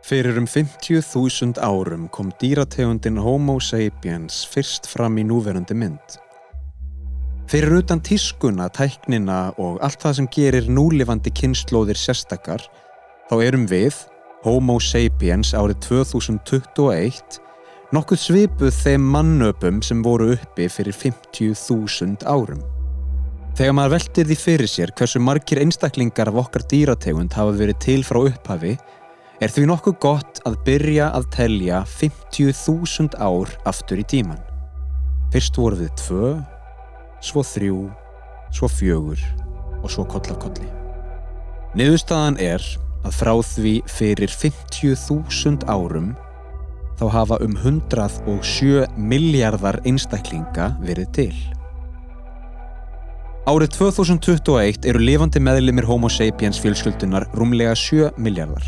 Fyrir um 50.000 árum kom dýrategundin Homo sapiens fyrst fram í núverandi mynd. Fyrir utan tískuna, tæknina og allt það sem gerir núlifandi kynnslóðir sérstakar, þá erum við, Homo sapiens árið 2021, nokkuð svipuð þeim mannöpum sem voru uppi fyrir 50.000 árum. Þegar maður veltir því fyrir sér hversu margir einstaklingar af okkar dýrategund hafa verið til frá upphafi, er því nokkuð gott að byrja að telja 50.000 ár aftur í tíman. Fyrst voru við tvö, svo þrjú, svo fjögur og svo koll af kolli. Niðurstaðan er að frá því fyrir 50.000 árum þá hafa um 107 miljardar einstaklinga verið til. Árið 2021 eru lifandi meðlimir Homo sapiens fjölskyldunar rúmlega 7 miljardar.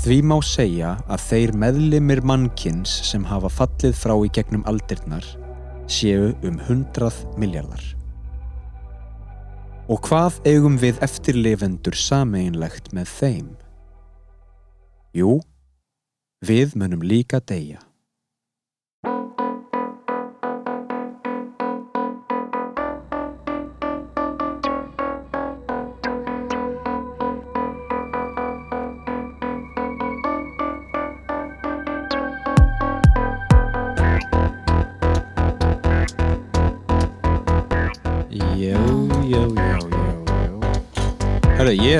Því má segja að þeir meðlimir mannkins sem hafa fallið frá í gegnum aldirnar séu um 100 miljardar. Og hvað eigum við eftirlifendur sameinlegt með þeim? Jú, við munum líka deyja.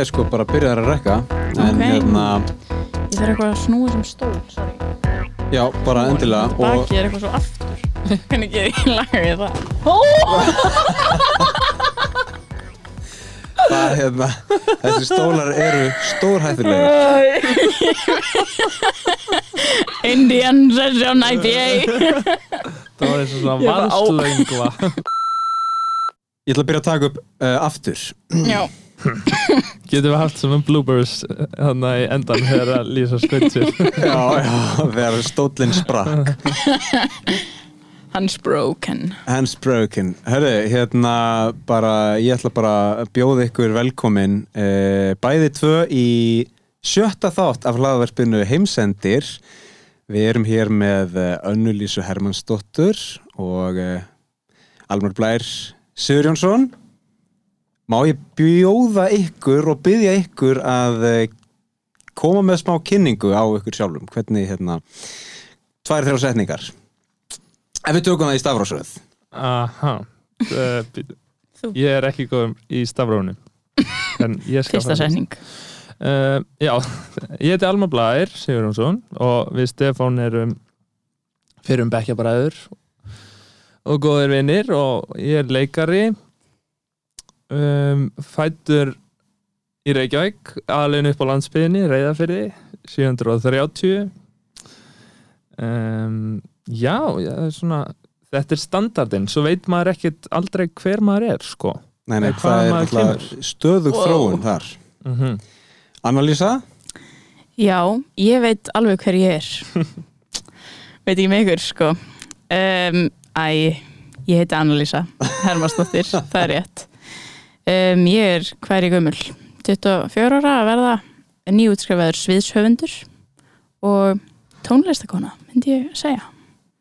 Ég er sko bara að byrja að rekka, en Ok. hérna, Ég þarf eitthvað að snúa sem stól, sorry. já, bara endilega og Bakið er eitthvað svo aftur. Hvernig ger ég lagið það? það, hérna, þessi stólar eru stórhættulegir. Indian Session IPA. Það var eins og svona valslöngva Ég ætla að byrja að taka upp uh, aftur. Já, Getum við haft sem um bloopers Þannig í endan þegar að lýsa sér Já, já, þegar stólinn sprakk. hans broken. Hands broken. Herru, hérna, bara, ég ætla bara að bjóða ykkur velkomin uh, bæði tvö í sjötta þátt af hlaðvarpinu Heimsendir. Við erum hér með uh, Önnulísu Hermannsdóttur og uh, Almar Blær Sigurjónsson. Má ég bjóða ykkur og byggja ykkur að uh, koma með smá kynningu á ykkur sjálfum. Hvernig, hérna, tvær þrjá setningar. Ef við tökum það í stafrásröð. Aha Eh. Ég er ekki góðum í stafrónu En Fyrsta setning. Uh, já, ég heiti Alma Blær Sigurjónsson og við Stefán erum fyrir um bekkjabræður og góðir vinnir og ég er leikari um, fættur í Reykjavík alveg upp á landsbyðinni, Reyðafyrði 730 um, já, já svona þetta er standardinn, svo veit maður ekkit aldrei hver maður er sko Nei, nei, það er stöðug Wow. þróun þar. mm Annalísa? Já, ég veit alveg hver ég er. veit ekki með ykkur, sko. Um, æ, ég heiti Annalísa Hermarsdóttir, það er rétt. Um, ég er hver í gömul. 24 ára að verða nýjútskrifaður sviðshöfundur og tónlistakona, myndi ég segja.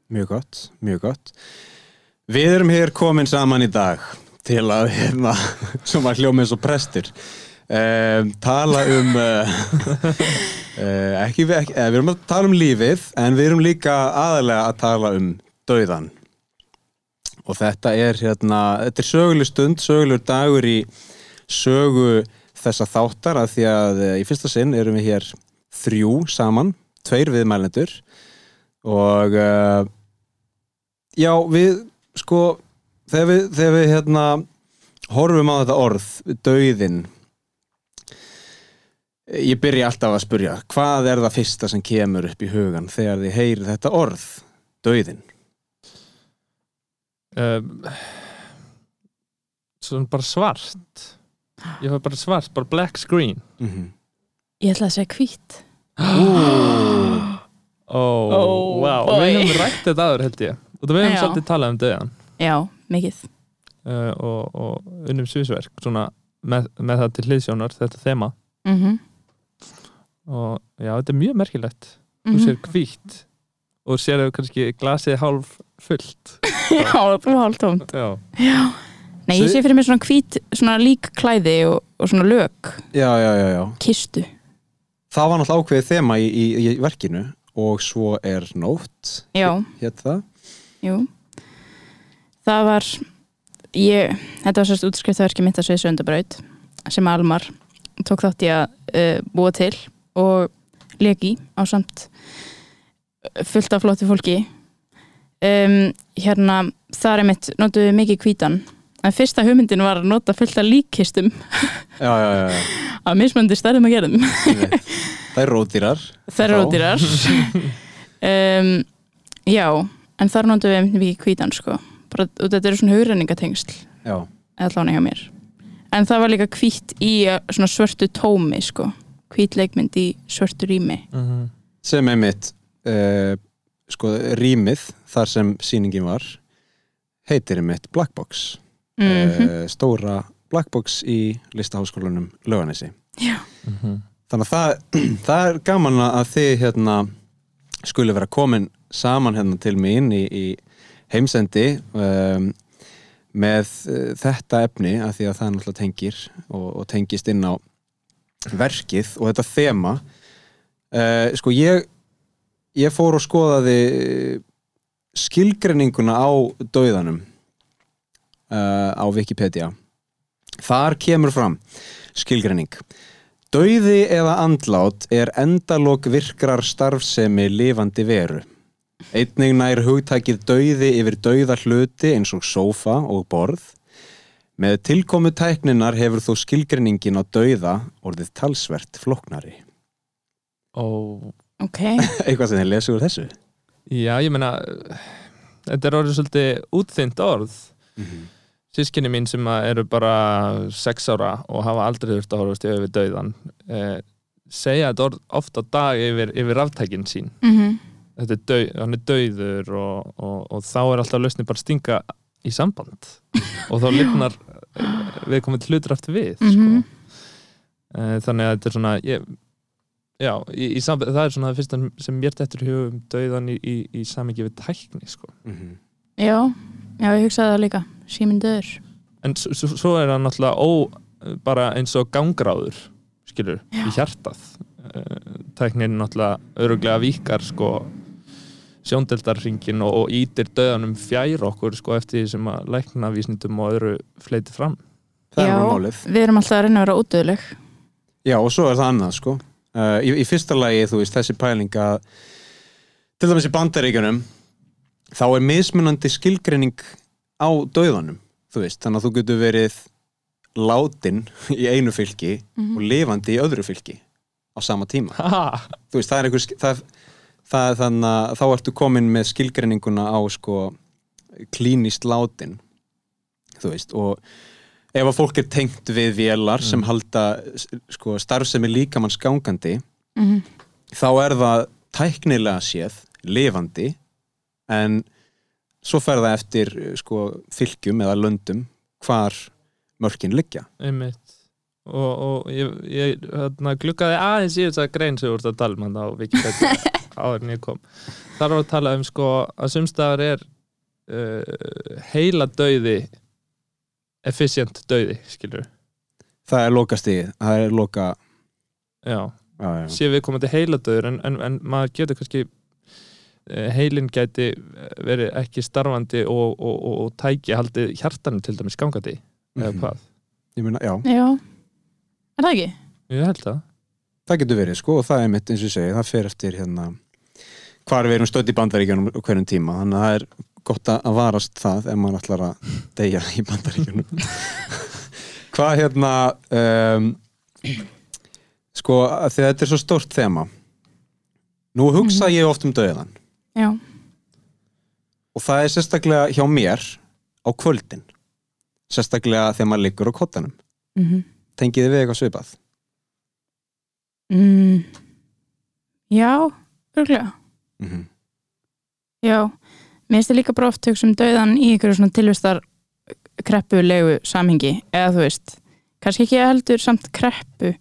Mjög gott, mjög gott. Við erum hér komin saman í dag til að, hérna, sem að hljóma eins og prestur, um, tala um, uh, uh, ekki, ekki, eh, við erum að tala um lífið, en við erum líka aðalega að tala um dauðan. Og þetta er, hérna, þetta er söguleg stund, sögulegur dagur í sögu þessa þáttar að því að eh, í fyrsta sinn erum við hér þrjú saman, tveir viðmælendur. Og uh, já, við sko, þegar við, þegar við hérna horfum á þetta orð, dauðin ég byrja alltaf að spurja hvað er það fyrsta sem kemur upp í hugan þegar þið heyri þetta orð dauðin um, svona bara svart ég var bara svart, bara black screen mm -hmm. Ég ætla að segja hvít. oh, Oh, wow, boy. við höfum rætt þetta aður held ég og við höfum Já. svolítið talað um döðan Já, mikið. uh, og, og unnum sviðsverk svona með, með það til hliðsjónar þetta þema Mm og já, þetta er mjög merkilegt þú Mhm. sér hvítt og sér þau kannski glasið hálf fullt Já, það er bara hálftómt já, Já. Nei, ég sé fyrir mér svona hvít, svona lík klæði og, og svona lök, já, já, já, já. Kistu. Það var náttúrulega ákveðið þema í, í, í verkinu og svo er nótt Já, hétt það. Jú. Það var ég, þetta var sérst útskriftverki mitt að svið söndabraut sem Almar tók þátt í að uh, búa til og leki á samt fullt af flottu fólki um, hérna þar er mitt notuðu mikið hvítan. En fyrsta hugmyndin var að nota fullt af líkkistum. Já, já, já, já. að mismöndi stærðum að gerðum. Það er rótýrar þær eru Þá. ódýrar. Um, já en þar notuðu við mikið hvítan sko. Bara, og þetta eru svona hugrenningatengsl. Eða allan hjá mér. En það var líka hvítt í uh, svona svörtu tómi sko. Hvít leikmynd í svörtu rými. Mhm. sem er mitt uh, sko, rýmið þar sem sýningin var heitir mitt Blackbox mm uh, stóra Blackbox í listaháskólanum Löganesi Mhm. þannig að það, það er gaman að þið hérna skuli vera komin saman hérna til mín í, í heimsendi um, með uh, þetta efni að því að það náttúrulega tengir og, og tengist inn á verkið og þetta þema. Uh, sko ég ég fór og skoðaði skilgreininguna á dauðanum uh, á Wikipedia þar kemur fram skilgreining Dauði eða andlát er endalok virkrar starfsemi lifandi veru. Einnig nær hugtækið dauði yfir dauða hluti eins og sófa og borð. Með tilkomu tækninar hefur þó skilgreiningin á dauða orðið talsvert flóknari. Ó, ok, Eitthvað sem þið lesur úr þessu? já, ég meina þetta er orðið svolítið útþynt orð sískinni mín sem að eru bara sex ára og hafa aldrei þurft að horfast yfir dauðan eh, segja þetta orð oft á dag yfir, yfir ráftækin sín mm þetta er döð, hann er dauður og, og, og þá er alltaf lausni bara stinga í samband og þá lifnar við komum til hlutur aftur við Mhm. sko. Eh, þannig að þetta er svona ég, já, í, í samband, það er svona það fyrsta sem mér dettur í hugum dauðan í, í, í samingi við tækni sko. já já, ég hugsaði það líka, síminn döður. En svo er það náttúrulega ó, bara eins og gangráður skilur, í hjartað. Eh, tæknin náttúrulega öruglega víkar sko sjóndeldarringin og, og ítir döðanum fjær okkur sko eftir því sem að læknavísnindum og öðru fleiti fram. Það er Já. við erum alltaf að reyna að vera ódöðleg Já, og svo er það annað, sko. Uh, í, í fyrsta lagi, þú veist, þessi pæling að til dæmis í bandaríkjunum þá er mismunandi skilgreining á dauðanum, þú veist, þannig að þú getur verið látin í einu fylki og lifandi í öðru fylki á sama tíma. ha, Þú veist, það er einhver, það, það, þannig að þá ertu komin með skilgreininguna á, sko, klínist látin, þú veist, og ef að fólk er tengt við vélar sem halda sko, starfsemi líkamanns gangandi mm þá er það tæknilega séð lifandi en svo fer það eftir sko, fylgjum eða löndum hvar mörkin liggja. Einmitt. Og, og ég, ég hérna, gluggaði aðeins í þess að grein sem ert að tala um hann á Wikipedia áður en ég kom. Þar var að tala um sko að sumstaðar er uh, heila dauði efficient dauði, skilur það er loka stigið, það er loka já, já, já. sé við komandi heiladauður en, en, en maður getur kannski eh, heilin gæti verið ekki starfandi og, og, og, og tæki haldið hjartanum til dæmis gangandi eða Mhm. hvað, meina, já, já, er það ekki? ég held það það getur verið sko og það er mitt eins og ég segi, það fer eftir hérna hvar við erum stödd í bandaríkjunum á hverjum tíma, þannig að það er gott að varast það ef maður ætlar að deyja í bandaríkjunum. Hvað hérna um, sko að þetta er svo stórt þema. Nú hugsa ég oft um döðan já, og það er sérstaklega hjá mér á kvöldin. Sérstaklega þegar maður liggur á kottanum mm tengiði við eitthvað svipað? Mm. já örgulega mm Já, mér finnst það líka bara oft hugsa um dauðan í einhverju svona tilvistar kreppulegu samhengi eða þú veist, kannski ekki heldur samt kreppu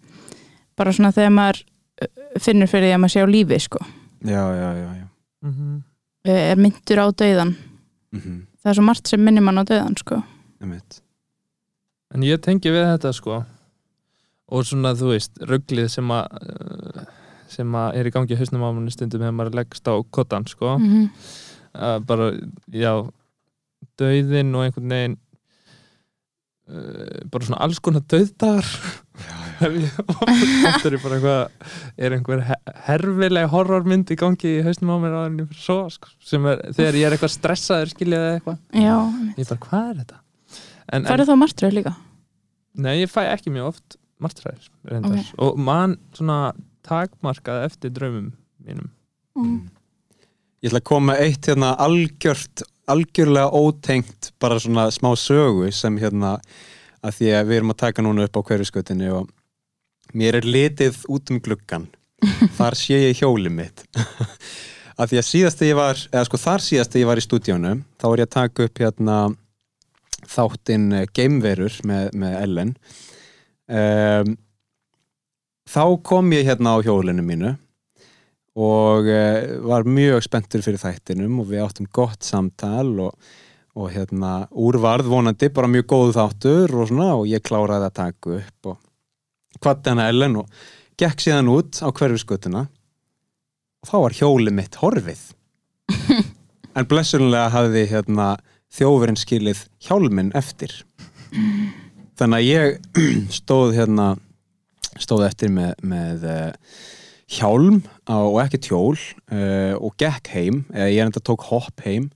bara svona þegar maður uh, finnur fyrir því að maður sé á lífi sko. já, já, já, já. mm er myndur á döiðan Mm það er svo margt sem minnir mann á döiðan sko. En ég tengi við þetta sko og svona þú veist, rugglið sem að sem að er í gangi hausnum á manni stundum hefur maður leggst á kottan sko mm -hmm. Að bara, já dauðin og einhvern veginn uh, bara svona alls konar dauðdagar. Oft er bara eitthvað er einhver he- herfileg horrormynd í gangi í hausnum á mér á fyrir svo sko, sem er, þegar ég er eitthvað stressaður skiljið eða eitthvað, já, ég bara, hvað er þetta? En, færðu þá martröð líka? Nei, ég fæ ekki mjög oft martræðir, reyndar, Ok. og mann svona takmarkað eftir draumum mínum. Mm. Ég ætla að koma eitt hérna algjört, algjörlega ótengt bara svona smá sögu sem hérna að því að við erum að taka núna upp á hverjuskötinni og mér er litið út um gluggan þar sé ég hjólið mitt. Að því að síðast þegar ég var eða sko þar síðast þegar ég var í stúdíónu þá var ég að taka upp hérna þáttinn eh, Gameverur með, með Ellen. Um, þá kom ég hérna á hjólinu mínu og uh, var mjög spenntur fyrir þættinum og við áttum gott samtal og, og hérna úrvarð vonandi, bara mjög góð þáttur og svona og ég kláraði að taka upp og kvatti hana Ellen og gekk síðan út á hverfiskötuna og þá var hjólið mitt horfið. En blessunlega hafði hérna þjófurinn skilið hjálminn eftir. Þannig að ég stóð hérna stóð eftir með, með uh, hjálm og ekki tjól uh, og gekk heim eða ég enda tók hopp heim.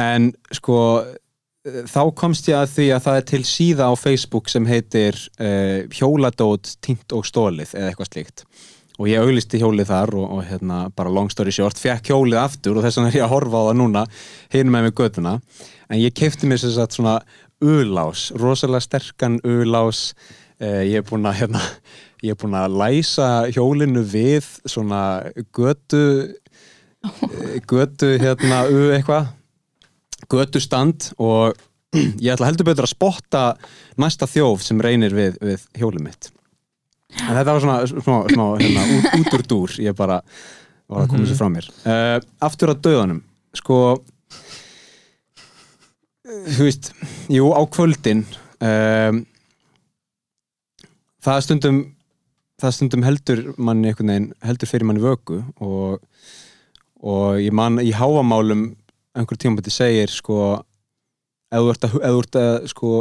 En sko uh, þá komst ég að því að það er til síða á Facebook sem heitir uh, hjóladót, tínt og stólið eða eitthvað slíkt. Og ég auglisti hjólið þar og, og hérna bara long story short, fekk hjólið aftur og þess vegna er ég að horfa á það núna hinum með mig götuna. En ég keipti mér sem sagt svona ulás, rosalega sterkan ulás uh, ég er búin að hérna ég er búin að læsa hjólinu við svona götu götu hérna u eitthvað götu stand og ég ætla heldur betur að spotta næsta þjóf sem reynir við, við hjólið mitt. En þetta var svona smá, smá hérna, út, út úr dúr. Ég bara var að koma sér frá mér. Uh, aftur að döðanum sko þú veist, jú á kvöldin um, það er stundum það stundum heldur manni einhvern veginn, heldur fyrir manni vöku og, og ég man í háamálum einhver tímabæti segir sko ef þú ert að, ef þú ert að sko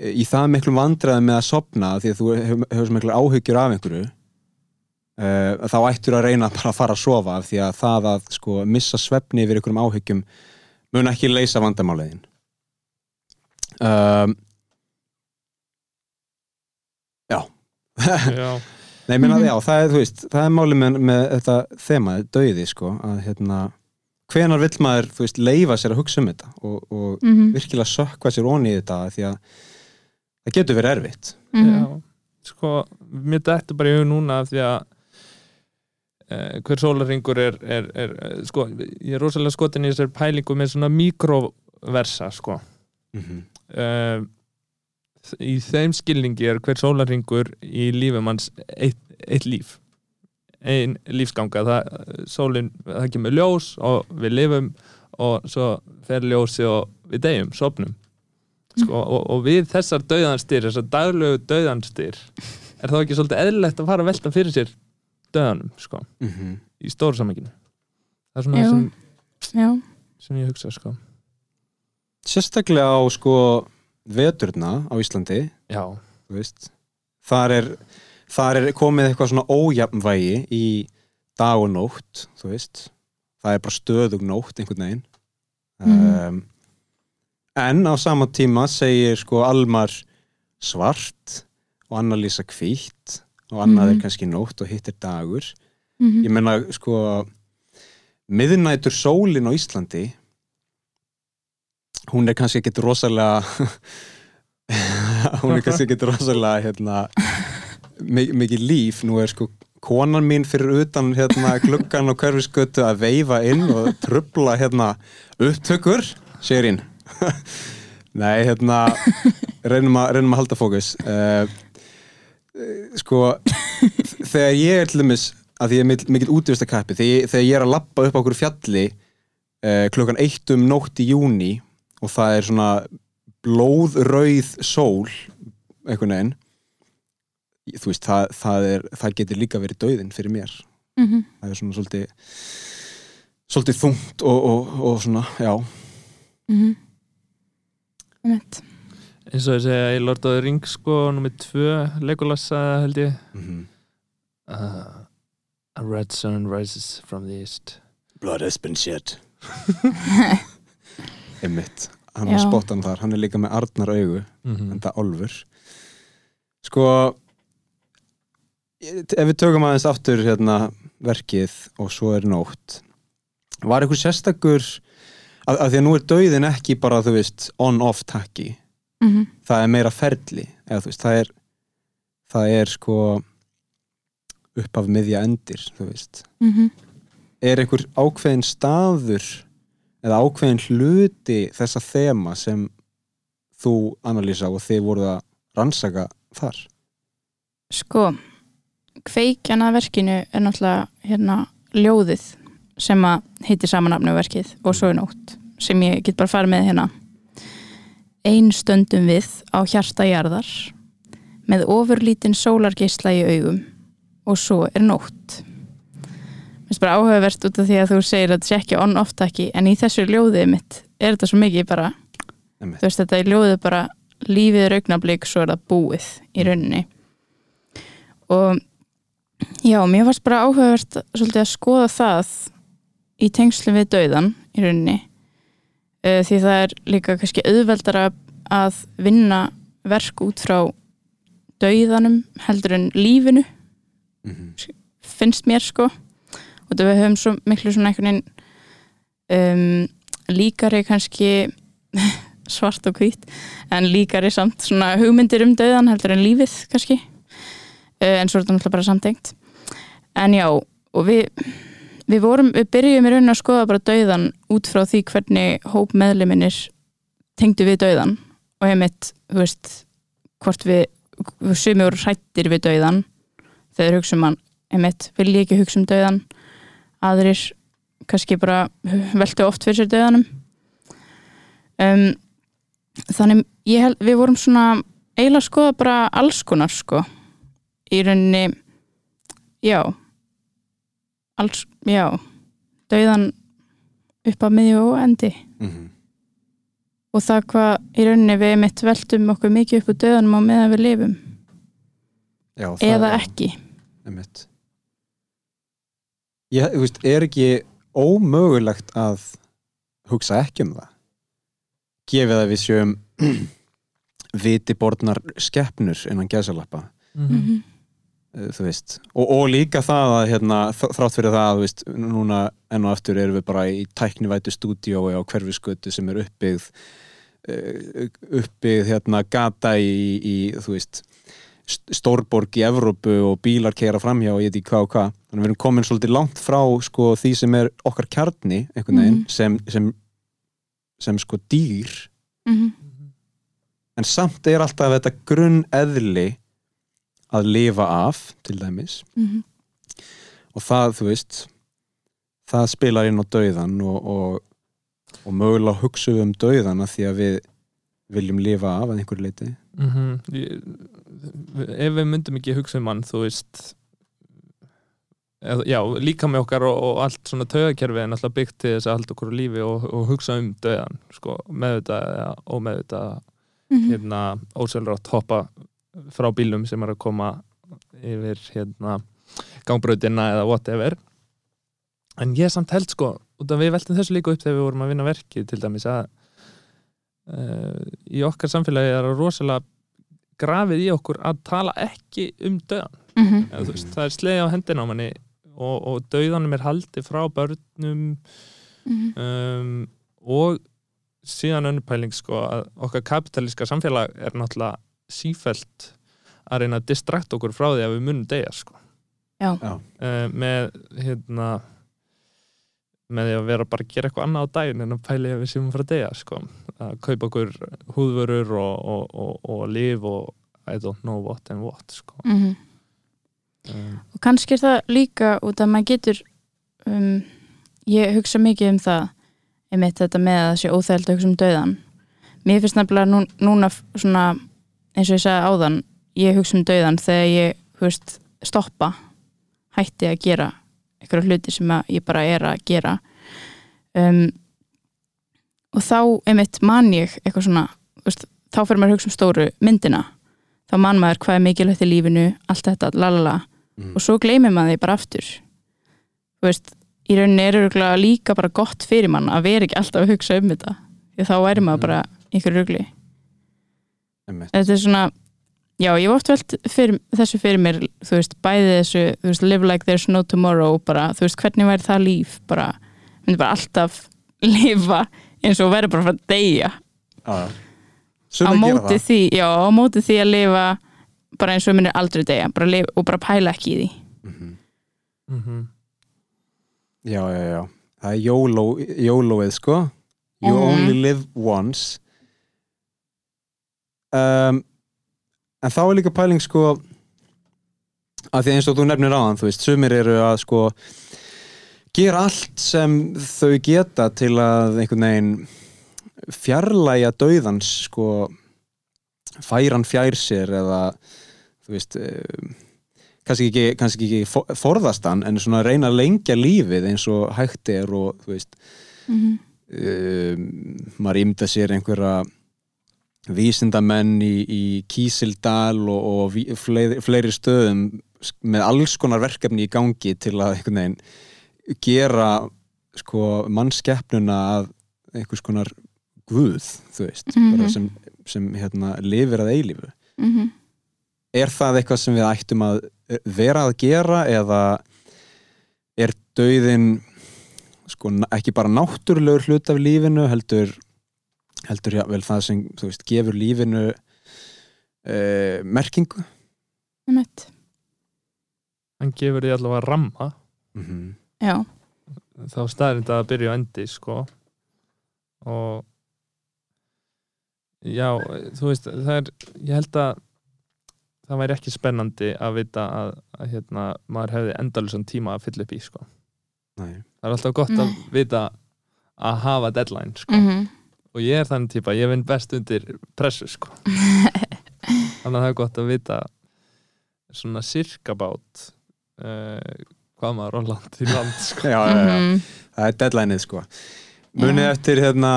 í það miklum vandræði með að sopna því að þú hefur, hefur svo miklu áhyggjur af einhverju uh, þá ættur að reyna bara að fara að sofa af því að það að sko missa svefni yfir einhverjum áhyggjum mun ekki leysa vandamáliðin um, Já Já, Nei, ég meina, Mhm. já, það er, veist, það er máli með, með þetta þema, döiði, sko, að hérna, hvenar vill maður, þú veist, leifa sér að hugsa um þetta og, og Mm virkilega sökva sér onni í þetta því að það getur verið erfitt. Mhm. já Sko, mér dættu bara í hug núna af því að eh, hver sólarringur er, er, er eh, sko, ég er rosalega skotin í þessar pælingu með svona mikroversa sko Mm -hmm. uh, í þeim skilningi er hver sólarringur í lífum hans eitt, eitt líf. Ein lífsganga. Það, sólin, það kemur ljós og við lifum og svo fer ljósi og við deyjum, sopnum sko, og, og við þessar döðanstyr þessar daglegu döðanstyr er þá ekki svolítið eðlilegt að fara að velta fyrir sér döðanum sko, í stóru samenginu það er svona Jú. það sem, Já, sem ég hugsa sko. Sérstaklega á, sko, veturna á Íslandi, já, þú veist, þar er, þar er komið eitthvað svona ójafnvægi í dag og nótt, þú veist, það er bara stöðug nótt einhvern veginn. Mhm. Um, en á sama tíma segir sko Almar svart og Anna Lísa hvítt og annað er Mhm. kannski nótt og hitt er dagur. Mhm. Ég menna sko miðnætur sólin á Íslandi hún er kannski ekkit rosalega hún er kannski ekkit rosalega hérna mi- mikið líf, nú er sko konan mín fyrir utan hérna gluggan og hverfisgötu að veifa inn og trubla hérna upptökur segir hinn. Nei, hérna reynum að, reynum að halda fókus. Uh, sko þegar ég er til dæmis að því ég er mikil, mikil útvistakappi þegar, þegar ég er að lappa upp á okkur fjalli uh, klukkan eitt um nótt í júni og það er svona blóðrauð sól einhvern veginn. Þú veist, það, það, er, það getur líka verið dauðinn fyrir mér. Mm það er svona svolítið svolítið þungt og, og, og svona, já. -hmm. Einmitt. eins og ég segja í Lord of the Rings sko, nummið tvö Legolas sagði, held ég. Mm uh, A red sun rises from the east. Blood has been shed Einmitt, hann var spottan þar. Hann er líka með arnar augu mm en það álfur. Sko ég- ef við tökum aðeins aftur hérna verkið og svo er nótt. Var eitthvað sérstakur að, að því að nú er dauðin ekki bara þú veist on-off takki. Mhm. það er meira ferli eða þú veist það er það er sko upp af miðja endir þú veist. Mhm. er einhver ákveðin staður eða ákveðin hluti þessa þema sem þú analýsa og þið voruð að rannsaka þar? Sko, kveikjan að verkinu er náttúrulega hérna ljóðið sem að heitir samanafnu verkið og svo er nótt sem ég get bara farið með hérna. Ein stöndum við á hjarta jarðar með ofurlítinn sólargeisla í augum og svo er nótt finnst bara áhugavert út af því að þú segir að þetta sé ekki on-off takki en í þessu ljóðið mitt er þetta svo mikið bara Einmitt. þú veist þetta í ljóðið bara lífið er augnablík svo er það búið í rauninni og já, mér varst bara áhugavert svolítið að skoða það í tengslum við dauðan í rauninni uh, því það er líka kannski auðveldara að vinna verk út frá dauðanum heldur en lífinu mm -hmm. finnst mér sko og það við höfum svo miklu svona einhvern veginn um, líkari kannski svart og hvít en líkari samt svona hugmyndir um dauðan heldur en lífið kannski. Uh, en svo er þetta náttúrulega bara samtengt. En já og við við vorum, við byrjum í rauninni að skoða bara dauðan út frá því hvernig hóp meðliminir tengdu við dauðan og heimitt, þú veist hvort við, við sumi voru hrættir við dauðan þegar hugsa um hann. Einmitt, vil ég ekki hugsa um dauðan aðrir kannski bara veltu oft fyrir sér dauðanum. Um, þannig ég held, við vorum svona eiginlega skoða bara alls konar sko. Í rauninni já alls, já dauðan upp að miðju og endi. Mhm. og það hvað í rauninni við mitt veltum okkur mikið upp úr dauðanum á meðan við lifum. Já, eða ekki. Einmitt. Ég, þú veist, er ekki ómögulegt að hugsa ekki um það gefið að við sjöum vitibornar skeppnur innan gæsalappa Mhm. -hmm. eh, þú veist, og, og líka það að hérna, þrátt fyrir það, þú veist núna enn og aftur erum við bara í tæknivætu stúdíói á hverfiskötu sem er uppbyggð eh, uppbyggð hérna gata í, í þú veist st- stórborg í Evrópu og bílar keira framhjá og ég veit ekki hvað og hvað þannig að við erum komin svolítið langt frá sko, því sem er okkar kjarni einhvern veginn Mhm. sem, sem, sem sko dýr Mm en samt er alltaf þetta grunn eðli að lifa af til dæmis -hmm. og það, þú veist það spilar inn á dauðan og, og, og mögulega hugsa um dauðan að því að við viljum lifa af að einhverju leiti Mhm. Ég- ef við myndum ekki hugsa um hann þú veist eða, já, líka með okkar og, og allt svona taugakerfi er náttúrulega byggt til þess að halda okkur á lífi og, og hugsa um döðan sko, meðvitað eða ómeðvitað Mhm. hérna, ósælrátt hoppa frá bílum sem er að koma yfir hérna, gangbrautina eða whatever en ég samt held sko við veltum þessu líka upp þegar við vorum að vinna verki til dæmis að uh, í okkar samfélagi er það rosalega grafið í okkur að tala ekki um döðan Mhm. Eða, þú veist, það er slegið á hendina á manni og, og döðanum er haldið frá börnum Mhm. um, og síðan önnupæling sko að okkar kapitalíska samfélag er náttúrulega sífælt að reyna að distrakta okkur frá því að við munum deyja sko Já. Já. Uh, með hérna með því að vera bara að gera eitthvað annað á daginn en að pæli að við séum að deyja sko. Að kaupa okkur húðvörur og, og, og, og liv og I don't know what and what sko. Mhm. um, og kannski er það líka út að maður getur um, ég hugsa mikið um það einmitt þetta með að það sé óþægild að hugsa um döðan mér finnst nefnilega nú, núna svona eins og ég sagði áðan ég hugsa um döðan þegar ég veist, stoppa hætti að gera einhverja hluti sem ég bara er að gera. Um, og þá einmitt man ég eitthvað svona veist, þá fyrir maður að hugsa um stóru myndina. Þá man maður hvað er mikilvægt í lífinu allt þetta, lalala Mhm. og svo gleymir maður því bara aftur. Þú veist, í rauninni er örugglega líka bara gott fyrir mann að vera ekki alltaf að hugsa um þetta. Því þá væri maður Mhm. bara einhverju rugli. Þetta er svona já, ég oft velt fyrir, þessu fyrir mér þú veist, bæði þessu, þú veist, live like there's no tomorrow, bara, þú veist, hvernig væri það líf bara, myndi bara alltaf lifa eins og verður bara að að deyja Já, já. á Sumir gera móti það. því, já, á móti því að lifa bara eins og myndir aldrei deyja bara lifa, og bara pæla ekki í því Mhm. mhm. Já, já, já. Það er YOLO, YOLOið, sko. You Mhm. only live once. Um, en þá er líka pæling, sko, að því eins og þú nefnir áðan, þú veist, sumir eru að, sko, gera allt sem þau geta til að einhvern veginn fjarlæga dauðans, sko, færan fjær sér eða, þú veist, um, kannski ekki, kannski ekki fo- forðast hann en svona reyna að lengja lífið eins og hægt er og þú veist mm um, maður ímda sér einhverja vísindamenn í, í Kísildal og, og ví- fleiri, fleiri stöðum með alls konar verkefni í gangi til að einhvern veginn gera sko mannskeppnuna að einhvers konar guð, þú veist Mhm. bara sem, sem hérna lifir að eilífu -hmm. er það eitthvað sem við ættum að vera að gera eða er dauðin sko, ekki bara náttúrulegur hlut af lífinu heldur heldur já, vel það sem þú veist, gefur lífinu uh, merkingu Einmitt. hann gefur því allavega ramma mm -hmm. já, þá staðrind að byrja á endi sko og já, þú veist það er, ég held að það væri ekki spennandi að vita að, að hérna, maður hefði endalusan tíma að fylla upp í sko. Nei. það er alltaf gott að Nei. vita að hafa deadline sko. mm og ég er þannig típa, ég vinn best undir pressu sko. þannig að það er gott að vita svona sirkabát uh, hvað maður á land í land sko. já, já, já. Mhm. það er deadlineið sko munið eftir hérna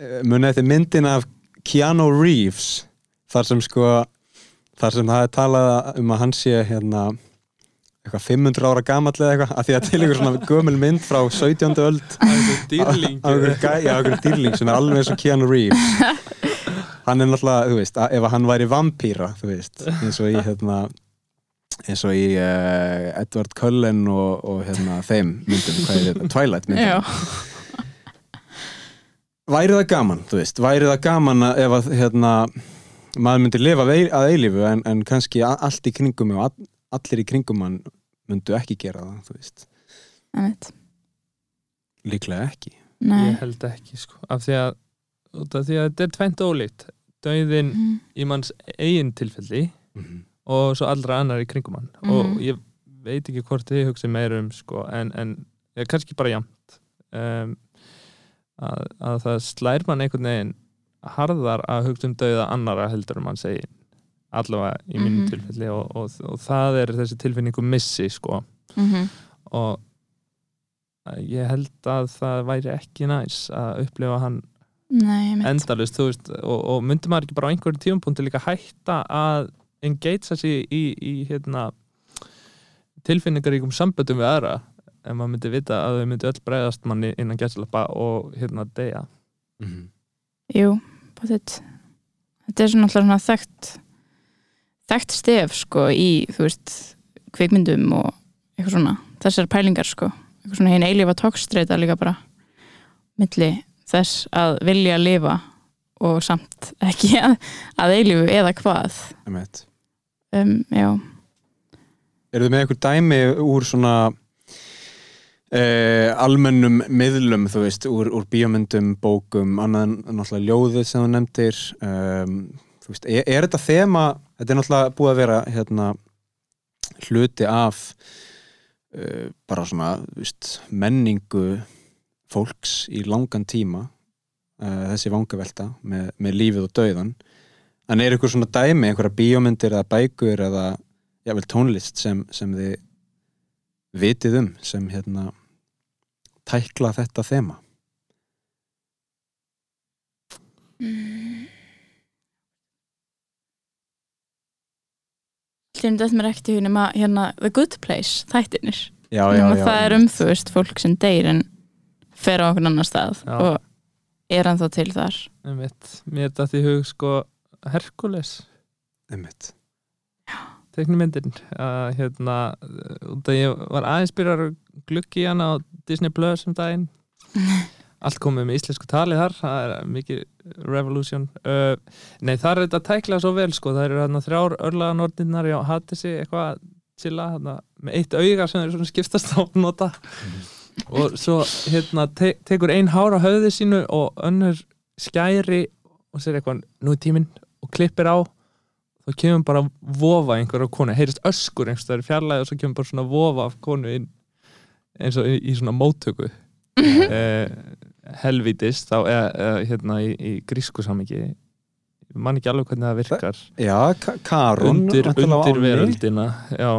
eh, munið eftir myndin af Keanu Reeves þar sem sko þar sem það er talað um að hann sé hérna eitthvað 500 ára gamall eða eitthvað, af því að til einhver svona gömul mynd frá 17. öld. Dýrling á einhver gæ- já, einhver dýrling sem er alveg eins og Keanu Reeves. Hann er náttúrulega, þú veist, að- ef hann væri vampýra, þú veist, eins og í hérna eins og í uh, Edward Cullen og, og hérna þeim myndum, hvað er þetta, Twilight myndum. Væri það gaman, þú veist, væri það gaman að ef að hérna maður myndi lifa að eil- að eilífu en, en kannski allt í kringum og allir í kringum hann myndu ekki gera það, þú veist einmitt. líklega ekki Nei. ég held ekki sko af því að, af því að þetta er tvent ólíkt dauðin Mm. í manns eigin tilfelli mm -hmm. og svo allra annar í kringum hann Mhm. og ég veit ekki hvort þið hugsi meira um sko en, en ég er kannski bara jamt um, að, að það slær mann einhvern veginn harðar að hugsa um dauða annara heldur um mann segin allavega í mínu Mhm. tilfelli og, og, og það er þessi tilfinningu missi sko Mhm. og ég held að það væri ekki næs að upplifa hann Nei, endalust þú veist, og, og myndi maður ekki bara á einhverjum tíumpunkti líka hætta að engagea sig í, í hérna, tilfinningaríkum samböndum við aðra ef maður myndi vita að þau myndi öll bregðast manni innan gæslappa og hérna deyja Mm -hmm. Jú, potið Þetta er svona alltaf þekkt þekkt stef sko í, þú veist, kvikmyndum og eitthvað svona, þessar pælingar sko. Eitthvað svona hinn eilífa tókstreita líka bara milli þess að vilja lifa og samt ekki að, að eilífu eða hvað. Um, Já, Eru þið með einhver dæmi úr svona eh, almennum miðlum, þú veist, úr, úr bíómyndum, bókum, annað en náttúrulega ljóðið sem þú nefndir um, þú veist, er, er þetta þema þetta er náttúrulega búið að vera hérna hluti af uh, bara svona víst, menningu fólks í langan tíma uh, þessi vangavelta með, með lífið og dauðan en er ykkur svona dæmi, einhverja bíómyndir eða bækur eða jável tónlist sem, sem þið vitið um sem hérna tækla þetta þema Hljóðum þetta mér ekkert í hugum að hérna The Good Place, þættinir já, já, já, það er um þú veist fólk sem deyr en fer á okkur annar stað Já. og er hann þá til þar. Einmitt, mér er þetta í hug sko Herkules einmitt. teknimyndin að hérna ég var aðeins byrjar í hana á Disney Plus um daginn allt komið með íslensku tali þar það er mikið revolution. Uh, nei það er þetta tækla svo vel sko það eru hérna þrjár örlaga norninnar já, hatið sig eitthvað chilla hérna, með eitt auga sem þeir svona skiptast á að nota. Og svo hérna te tekur ein hár á höfði sínu og önnur skæri og sér eitthvað nú er tíminn og klippir á. Þá kemur bara vofa einhverja konu heyrist öskur einhverstaðar í fjarlæði og svo kemur bara svona vofa af konu inn eins og í, í svona móttöku. Eh, helvítis þá eða hérna í, í grísku samingi ég man ekki alveg hvernig það virkar. Já, Ka- Karun undir, undir veröldina já,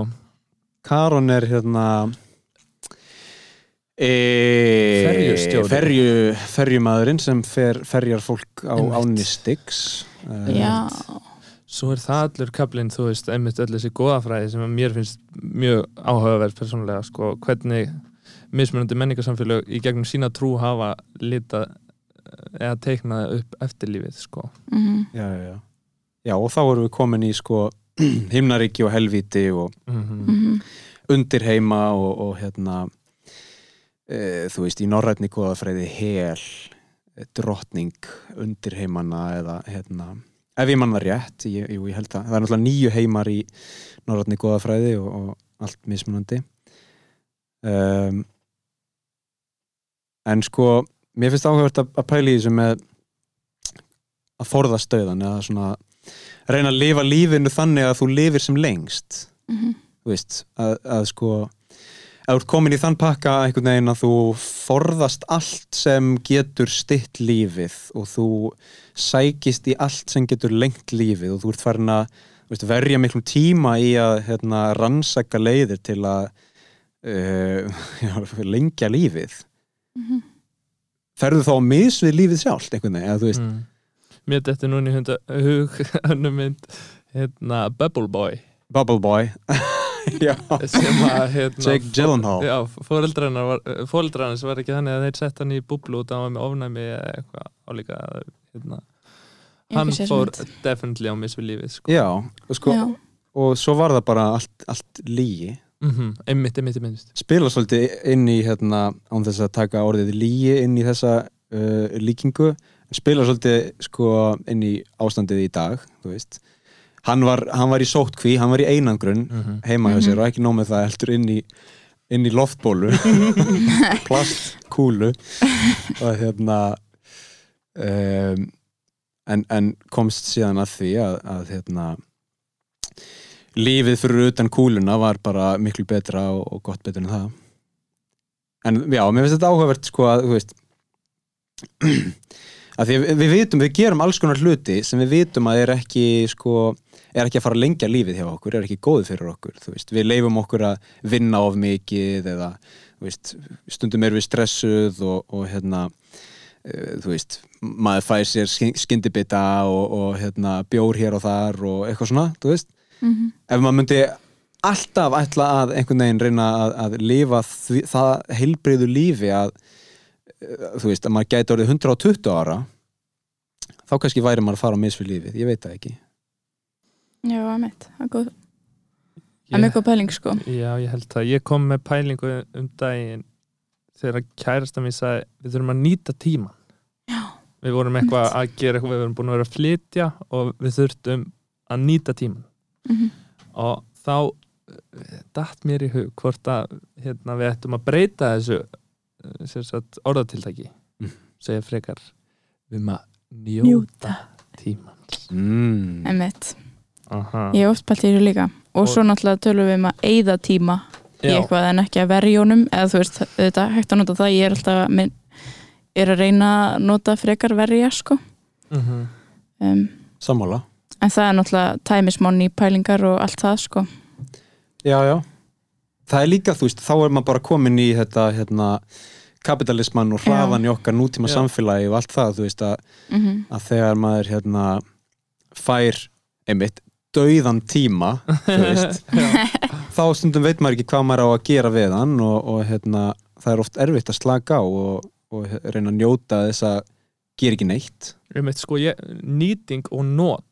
Karun er hérna e, Ferjustjóri. ferju, ferjumadurinn sem fer, ferjar fólk á ánni Styx Já, svo er það allur kaplinn, þú veist, einmitt öll þessi góðafræði sem mér finnst mjög áhugaverð persónulega, sko, hvernig mismunandi menningarsamfélög í gegnum sína trú hafa lita eða teiknað upp eftirlífið, sko. Mhm, já, já, já. já, og þá erum við komin í sko himnaríki og helvíti og mm mhm, undirheima og, og hérna e, þú veist, í norrætni góðafræði hel, e, drottning undirheimana eða hérna, ef ég mann það rétt ég, jú, ég held að, það er náttúrulega nýju heimar í norrætni góðafræði og, og allt mismunandi. Um, en sko mér finnst áhugavert að, að pæla í þessu með að forðast döðan eða svona reyna að lifa lífinu þannig að þú lifir sem lengst. Mhm, þú veist, að, að sko að þú ert komin í þann pakka einhvern veginn að þú forðast allt sem getur stitt lífið og þú sækist í allt sem getur lengt lífið og þú ert farin að veist, verja miklum tíma í að hérna, rannsaka leiðir til að uh, já, lengja lífið mhm. ferðu þá að mis við lífið sjálft einhvern veginn, eða þú veist mm. Mér þetta núna í hunda hug önnum mynd hérna Bubble Boy Bubble Boy sem að hérna, Jake Gyllenhaal Já, fóreldrarnar var, var ekki þannig að þeir sett hann í búblu út á með ofnæmi eða eitthvað álíka hérna. Hann fór definitely á mis við lífið sko. já, og sko Já, og svo var það bara allt, allt lígi mm einmitt, einmitt, einmitt spila svolítið inn í hérna, án þess að taka orðið lígi inn í þessa uh, líkingu spila svolítið sko inn í ástandið í dag þú veist hann var, hann var í sóttkví, hann var í einangrun mm -hmm. heima hjá sér Mhm. og ekki nóg með það heldur inn í, inn í loftbólu plastkúlu og hérna um, en, en komst síðan að því að, að hérna lífið fyrir utan kúluna var bara miklu betra og, og gott betur en það. En já, mér finnst þetta áhugavert sko að, þú veist að því við, vitum, við gerum alls konar hluti sem við vitum að er ekki sko, er ekki að fara að lengja lífið hjá okkur er ekki góð fyrir okkur, þú veist. Við leifum okkur að vinna of mikið eða, þú veist, stundum erum við stressuð og, og hérna uh, þú veist, maður fær sér skyndibita og, og hérna bjór hér og þar og eitthvað svona, þú veist mhm, ef maður myndi alltaf ætla að einhvern veginn reyna að, að lifa því, það heilbreyðu lífi að eh, þú veist, að maður gæti orðið 120 ára þá kannski væri maður að fara á misfið lífið, ég veit það ekki. Já, er góð, það er mjög góð pæling sko. Já, ég held það. Ég kom með pælingu um daginn þegar kærasta mér sagði við þurfum að nýta tíman. Já, Við vorum eitthvað að gera eitthvað, við vorum búin að vera að flytja og við þurftum að nýta tíman. Mhm, Og þá eh, datt mér í hug hvort að hérna, við ættum að breyta þessu eh, sem sagt, orðatiltæki. Mhm. Segja frekar við maður njóta Njóta. tímans. mm. einmitt Aha. Ég hef oft pælt í þessu líka og Og- svo náttúrulega tölum við um að eyða tíma í Já. eitthvað en ekki að verja honum eða þú veist, þetta hægt að nota það ég er alltaf að minn, er að reyna að nota frekar verja sko Mhm. um, sammála en það er náttúrulega tæmismann í pælingar og allt það sko Já, já. Það er líka, þú veist, þá er maður bara komin í þetta, hérna, kapitalisman og hraðan í okkar nútíma Já. samfélagi og allt það, þú veist, að, mm að þegar maður, hérna, fær, einmitt, dauðan tíma, þú veist, þá stundum veit maður ekki hvað maður á að gera við hann og, og hérna, það er oft erfitt að slaka á og, og reyna að njóta þess að gera ekki neitt. Einmitt, sko, ég, nýting og not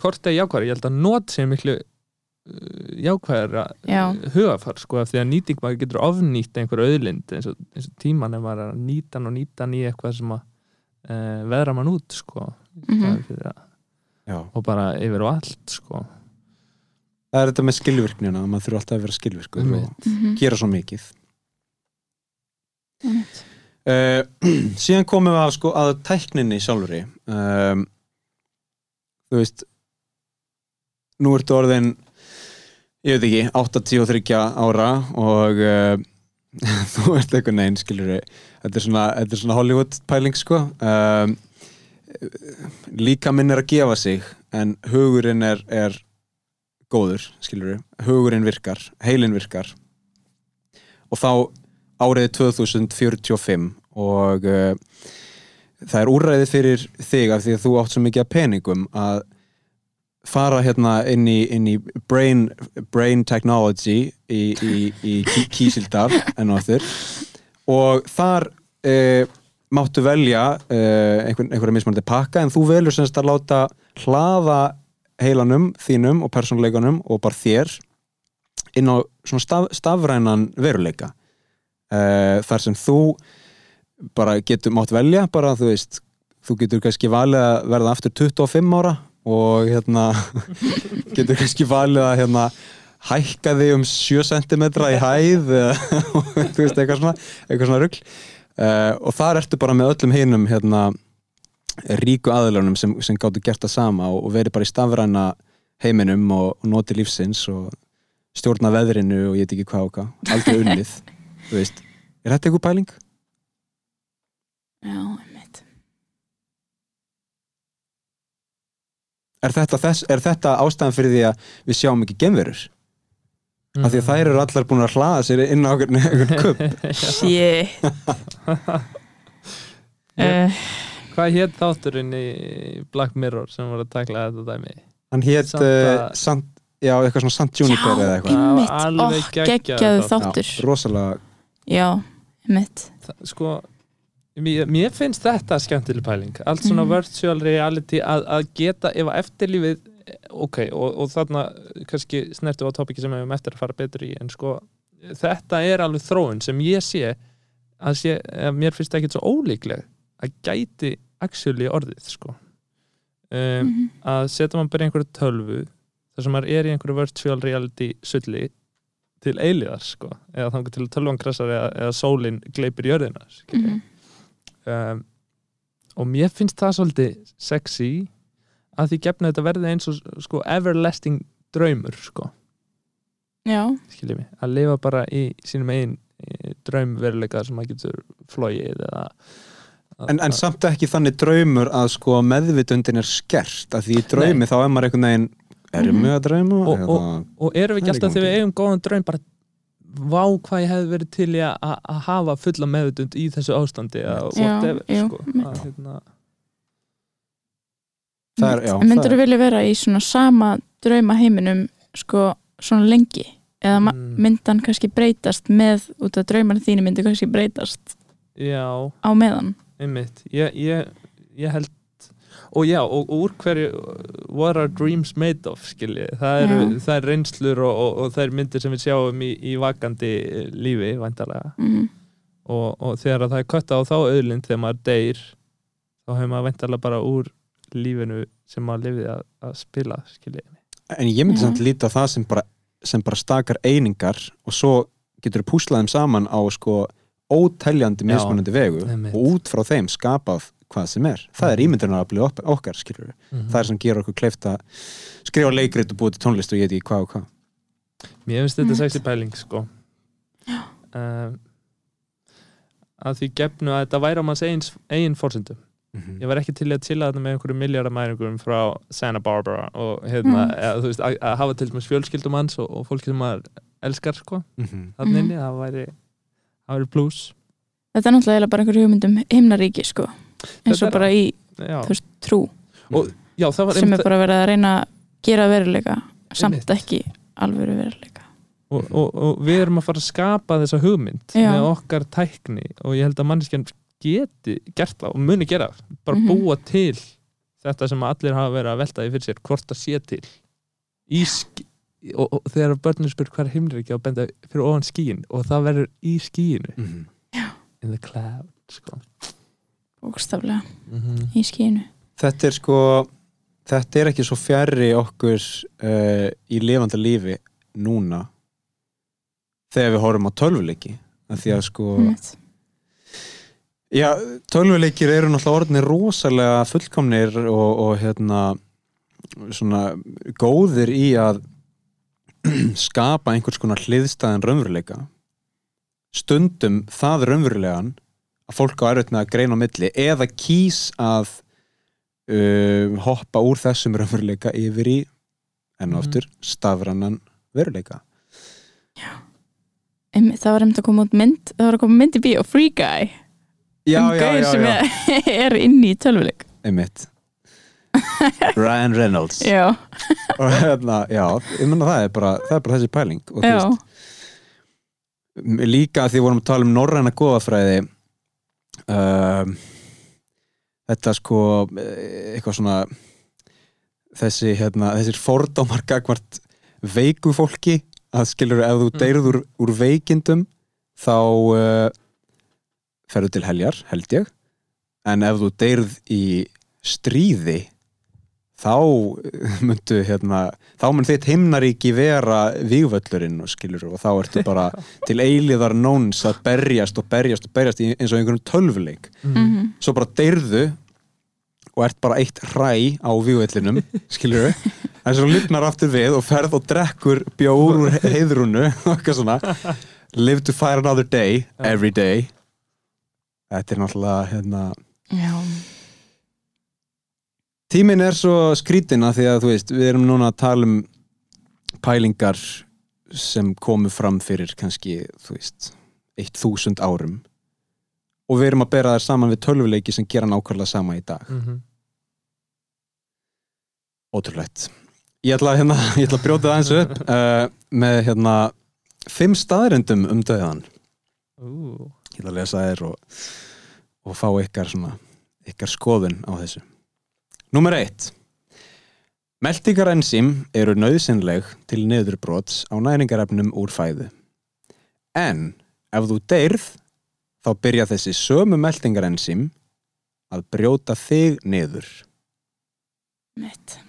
hvort er jákvæður, ég held að not sé miklu uh, jákvæðara Já. hugafar, sko, af því að nýting maður getur ofnýtt einhver auðlind eins og, eins og tíman ef maður er að nýta og nýta í eitthvað sem að uh, veðra mann út, sko Mhm. Er að, Já. og bara yfir og allt, sko Það er þetta með skilvirknina, maður þurfa alltaf að vera skilvirkur Einmitt. og -hmm. gera svo mikið. Uh, síðan komum við að, sko, að tækninni sjálfuri um, þú veist nú ertu orðin ég veit ekki, 83 ára og uh, þú ert eitthvað neinn, skilur þetta er svona, svona Hollywood pæling sko. Um, líka minn er að gefa sig en hugurinn er, er góður, skilur hugurinn virkar, heilinn virkar. Og þá árið 2045 og uh, það er úrræði fyrir þig af því að þú átt svo mikið að peningum að fara hérna inn í, inn í brain, brain technology í, í, í Kí- Kísildal enn og aftur og þar uh, máttu velja uh, einhver, einhverja mismunandi pakka en þú velur semst að láta hlaða heilanum þínum og persónuleikanum og bara þér inn á svona staf, stafrænan veruleika. Uh, þar sem þú bara getur mátt velja bara þú veist, þú getur kannski valið að verða aftur 25 ára og hérna getur kannski valið að hérna hækka þig um 7 cm í hæð eða þú veist, eitthvað svona eitthvað svona rugl. Uh, og þar ertu bara með öllum hinum hérna ríku aðlunum sem, sem gáttu gert það sama og, og verið bara í stafræna heiminum og, og noti lífsins og stjórna veðrinu og ég veit ekki hvað og hvað. Aldrei unnið, þú veist. Er þetta eitthvað pæling? Já, einmitt Er þetta, þess, er þetta ástæðan fyrir því að við sjáum ekki gemverur? Mm. Af því að þær eru allar búin að hlaða sér inn á einhvern, einhvern kupp Shit uh, Hvað hétt þátturinn í Black Mirror sem voru að takla þetta dæmi? Hann hét Samt uh, já, eitthvað svona Sant Juniper eða Já, eitthvað var einmitt, oh, geggjaður geggjaðu þáttur. Já, rosalega Já, einmitt Sko, mér, mér finnst þetta skemmtileg pæling Allt svona Mhm. virtual reality að, að geta ef eftirlífið ok, og, og þarna kannski snertu á topiki sem við höfum eftir að fara betur í en sko, þetta er alveg þróun sem ég sé að sé, að mér finnst ekkert svo ólíkleg að gæti actually orðið sko um, Mhm. að setja maður bara í einhverju tölvu þar sem maður er í einhverju virtual reality sulli til eilíðar sko eða þannig til tölvan krasar eða, eða sólin gleipir jörðina skilur. Mhm. Um, og mér finnst það svolítið sexy að því gefna þetta verði eins og sko everlasting draumur sko, mig. Að lifa bara í sínum eigin í draumveruleika sem maður getur flóið eða en, en samt ekki þannig draumur að sko meðvitundin er skert. Af því í draumi þá er maður einhvern veginn erum Mhm. við að drauma? Og- Hérna, og erum við ekki alltaf þegar við eigum góðan draum bara vá hvað ég hefði verið til í að, hafa fulla meðutund í þessu ástandi eða Já, whatever jú, sko. mitt. að, hérna, Það er- já, myndur þú vilja vera í svona sama drauma heiminum sko svona lengi eða mm. Myndan kannski breytast með út af draumar þínu myndu kannski breytast já, á meðan einmitt ég, ég, ég held og já, og, og úr hverju what are dreams made of, skilji? Það eru, það er reynslur og, og, og það er myndir sem við sjáum í, í vakandi lífi, væntalega mm. og, og þegar að það er kötta á þá auðlind þegar maður deyr þá hefur maður væntalega bara úr lífinu sem maður lifið að, að spila skilji. En ég myndi Já. samt líta það sem bara, sem bara stakar einingar og svo getur þú púslað þeim saman á sko óteljandi Já, mismunandi vegu og út frá þeim skapað hvað sem er það er ímyndunarafli okkar skilur Mhm. það er sem gerur okkur kleift að skrifa leikrit og búið til tónlist og ég veit ekki hvað og hvað Mér finnst þetta Einmitt. sexy pæling sko um, að því gefnu að þetta væri á manns eigin, eigin fórsendum Mhm. ég var ekki til að chilla þarna með einhverju miljardamæringum frá Santa Barbara og hérna, Mm. eða, þú veist, að, að hafa til dæmis fjölskyldum hans og, og fólki sem maður elskar sko, Mhm. þannig Mhm. inni, það væri það væri plus Þetta er náttúrulega bara einhver hugmyndum himnaríki sko eins og er- bara í veist, trú Og- já, það var sem er bara verið að reyna að gera veruleika samt Einmitt. ekki alvöru veruleika og, og, og við erum að fara að skapa þessa hugmynd Já. með okkar tækni og ég held að manneskjan geti gert það og muni gera bara Mhm. búa til þetta sem allir hafa verið að velta í fyrir sér hvort það sé til í sk og, og þegar börnum spyr hvað er himnaríki og benda fyrir ofan skíin og það verður í skíinu Mhm. in the cloud sko. Bókstaflega. Mm í skínu þetta er sko þetta er ekki svo fjarrri okkur uh, í lifandi lífi núna þegar við horfum á tölvuleiki. Af því að sko Einmitt. já, tölvuleikir eru náttúrulega orðinir rosalega fullkomnir og, og hérna svona góðir í að skapa einhvers konar hliðstæðan raunveruleika. Stundum það raunverulegan að fólk á erfitt með að greina á milli eða kýs að um, hoppa úr þessum raunveruleika yfir í enn og Mhm. aftur stafrannan veruleika. Einmitt, það var einmitt að koma út mynd það var að koma mynd í bíó, Free Guy. Já, um já, já, sem já, er, er inn í tölvuleik. Einmitt. Ryan Reynolds. Já, og hérna, já, ég menna það er bara það er bara þessi pæling og þú já, veist, líka að því vorum að tala um norræna góðafræði um, þetta sko eh, eitthvað svona þessi, hérna, þessir fordómar gagvart veiku fólki að skilur ef þú Mm. deyrð úr, úr veikindum þá uh, ferðu til heljar, held ég en ef þú deyrð í stríði þá eh, myndu hérna, þá mun þitt himnaríki vera vígvöllurinn og skilur og þá ertu bara til eiliðar nóns að berjast og berjast og berjast eins og einhverjum tölvuleik. Mhm, svo bara deyrðu og ert bara eitt hræ á vígvellinum skilur við en svo lifnar aftur við og ferð og drekkur bjór úr heiðrúnu og eitthvað svona. Live to fight another day, every day. Þetta er náttúrulega hérna já Tíminn er svo skrítina því að þú veist, við erum núna að tala um pælingar sem komu fram fyrir kannski, þú veist, eitt þúsund árum og við erum að bera þær saman við tölvuleiki sem gera nákvæmlega sama í dag. -hmm. Ótrúlegt. Ég ætla að, hérna, ég ætla að brjóta það eins upp uh, með hérna fimm staðrendum um döðan. Ég ætla að lesa þér og, og fá ykkar, svona, ykkar skoðun á þessu. Númer eitt. Meltingarensím eru nöðsynleg til niðurbrots á næringarefnum úr fæðu. En ef þú deyrð, þá byrja þessi sömu meltingarensím að brjóta þig niður. mitt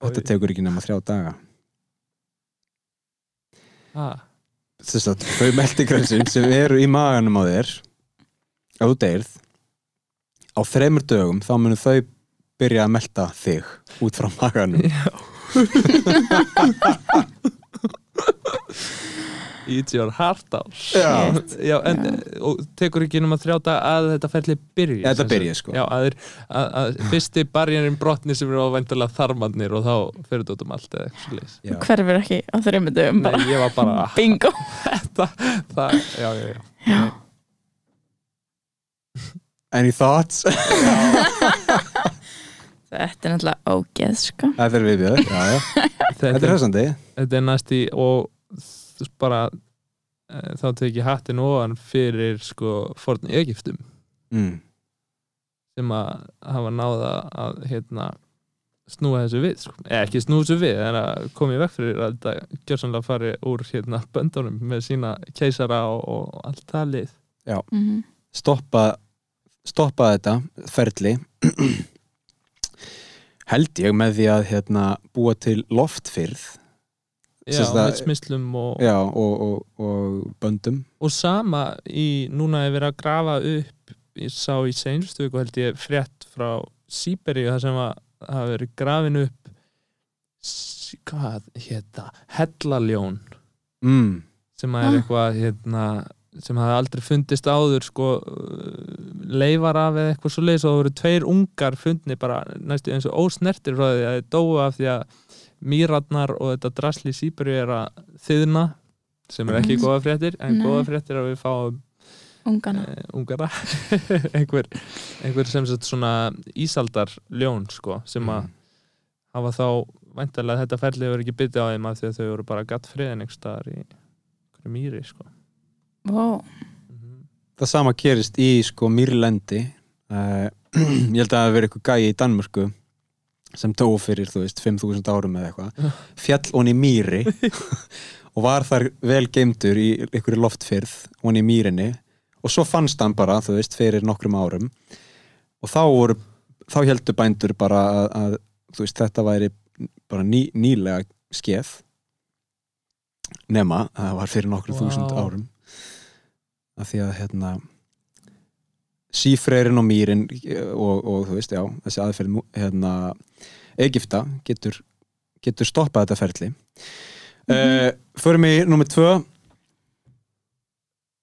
Þetta tekur ekki nema þrjá daga. ah. Þess að þau meltingarensím sem eru í maganum á þér, ef þú deyrð, á þremur dögum þá munum þau byrja að melta þig út frá maganum. Eat your heart out Já. Já, en, Já. og tekur ekki nema þrjáta að þetta ferli byrji Þetta byrji, sko. Já, að, þeir- að, að fyrsti barjarinn brotni sem eru ávæntulega þarmarnir og þá fyrir þetta út um allt eða eitthvað svolítið Já. hverfur ekki á þeirri dögum bara Nei, ég var bara bingo þetta, það, já, já, já já, Any thoughts? þetta er náttúrulega ógeð sko Þetta er viðbjöð, já, já. Þetta er hressandi. þetta er næst í og bara e, þá teki hattin ofan fyrir sko forn Egiptum Mm. sem að hafa náða að hérna snúa þessu við sko. eða ekki snúa þessu við en að koma í veg fyrir að þetta gjörsanlega fari úr hérna böndunum með sína keisara og, og allt það lið Mhm. Stoppa, stoppa þetta ferli held ég með því að hérna, búa til loftfyrð já, með smislum og, já, og, og, og böndum og sama í núna er verið að grafa upp ég sá í seinustu viku held ég frétt frá Sýberíu þar sem að hafa verið grafin upp hvað hétta hellaljón mm. sem að er Ah. eitthvað hérna, sem hafi aldrei fundist áður sko leifar af eða eitthvað svo leiðis og það voru tveir ungar fundni bara næstu eins og ósnertir frá því að þeir dóu af því að mýratnar og þetta drasli Sýberíu er að þiðna sem er ekki Mm. góða fréttir en Nei. góða fréttir að við fáum ungana uh, ungara einhver, einhver sem sagt svona ísaldar ljón sko sem að hafa þá væntalega þetta ferli hefur ekki byttið á þeim af því að þau voru bara gatt friðin einhver staðar í mýri sko wow. það sama gerist í sko Mýrlendi. Uh, ég held að það hafi verið eitthvað gæi í Danmörku sem dó fyrir, þú veist, 5000 árum eða eitthvað, fjall honi mýri og var þar vel geimdur í einhverju loftfyrð honi mýrinni. Og svo fannst hann bara, þú veist, fyrir nokkrum árum. Og þá voru þá heldur bændur bara að, að þú veist, þetta væri bara ný, nýlega skeð. Nema, að það var fyrir nokkrum Vá. þúsund árum af því að hérna sífreyrin og mýrin og, og þú veist, já, þessi aðferð hérna, Egipta getur, getur stoppað þetta ferli. Mm Förum í nummer tvö.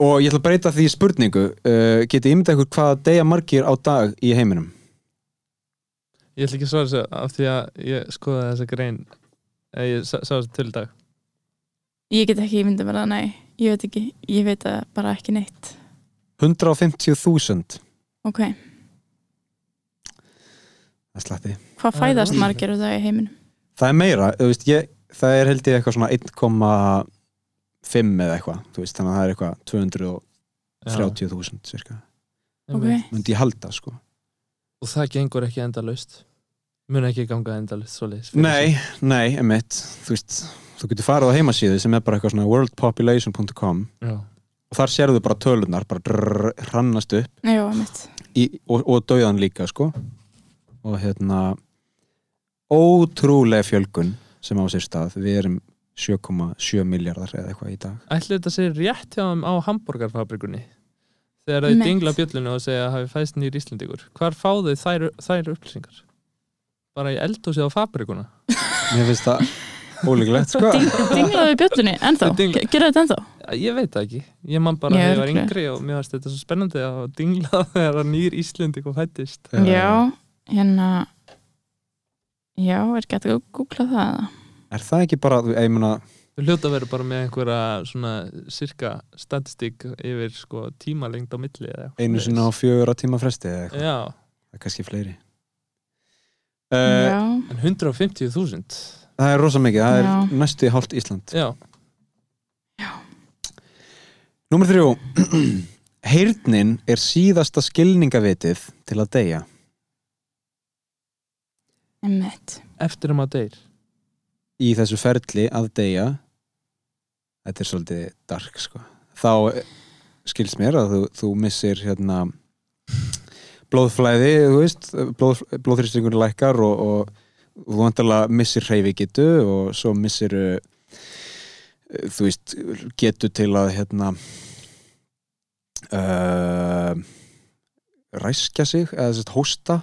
Og ég ætla að breyta því spurningu. Uh, getið ímyndað ykkur hvað deyja margir á dag í heiminum? Ég ætla ekki að svara þessu af því að ég skoða þessa grein eða ég sá þessu til í dag. Ég get ekki ímynda mér það, nei ég veit ekki, ég veit það bara ekki neitt. 150.000 ok, það slatti hvað fæðast margir á það í heiminum? Það er meira, þú veist, ég, það er held ég eitthvað svona 1,5 eða eitthvað, þú veist, þannig að það er eitthvað 230.000 cirka, ok, myndi ég halda sko. Og það gengur ekki endalaust. Mun ekki ganga endalaust svoleiðis Nei, nei, emitt, þú veist, þú getur farið á heimasíðu sem er bara eitthvað svona worldpopulation.com Já, og þar sérðu bara tölunar, bara drrrr, hrannast upp. Já, í, og, og dauðan líka, sko. Og hérna ótrúlega fjölgun sem á sér stað, við erum 7,7 miljardar eða eitthvað í dag. Ætli þetta sé rétt hjá þeim á hambúrgarfabrikunni þegar þau dingla bjöllinu og segja að hafi fæst nýr Íslendingur. Hvar fá þau þær, þær upplýsingar? Bara í eldhúsi á fabrikuna? Mér finnst það ólíklegt, sko. Ding, dinglaðu bjöllunni, ennþá, Þau dingla- Ge- gera þetta ennþá. Ég veit það ekki, ég man bara þegar ég var yngri og mér varst þetta svo spennandi að dingla þegar að nýr Íslendingur fættist já, hérna já, er hægt að googla það eða? Er það ekki bara, ég meina Við hljóta að vera bara með einhverja svona sirka statistík yfir sko tímalengd á milli eða eitthvað einu sinna á fjögur á tíma fresti eða eitthvað, Já, það er kannski fleiri. Uh, já, en 150.000 Það er rosa mikið, það Já. er næstu í hálft Ísland. Já, Númer þrjú. Heyrnin er síðasta skilningavitið til að deyja. Emmitt eftir að maður deyr. Í þessu ferli að deyja Þetta er svolítið dark sko. þá eh, skilst mér að þú, þú missir hérna blóðflæði þú veist, blóð, blóðþrýstingur lækkar og, og þú vantarlega missir hreyfi getu og svo missir þú veist getu til að hérna uh, ræskja sig eða þess að hósta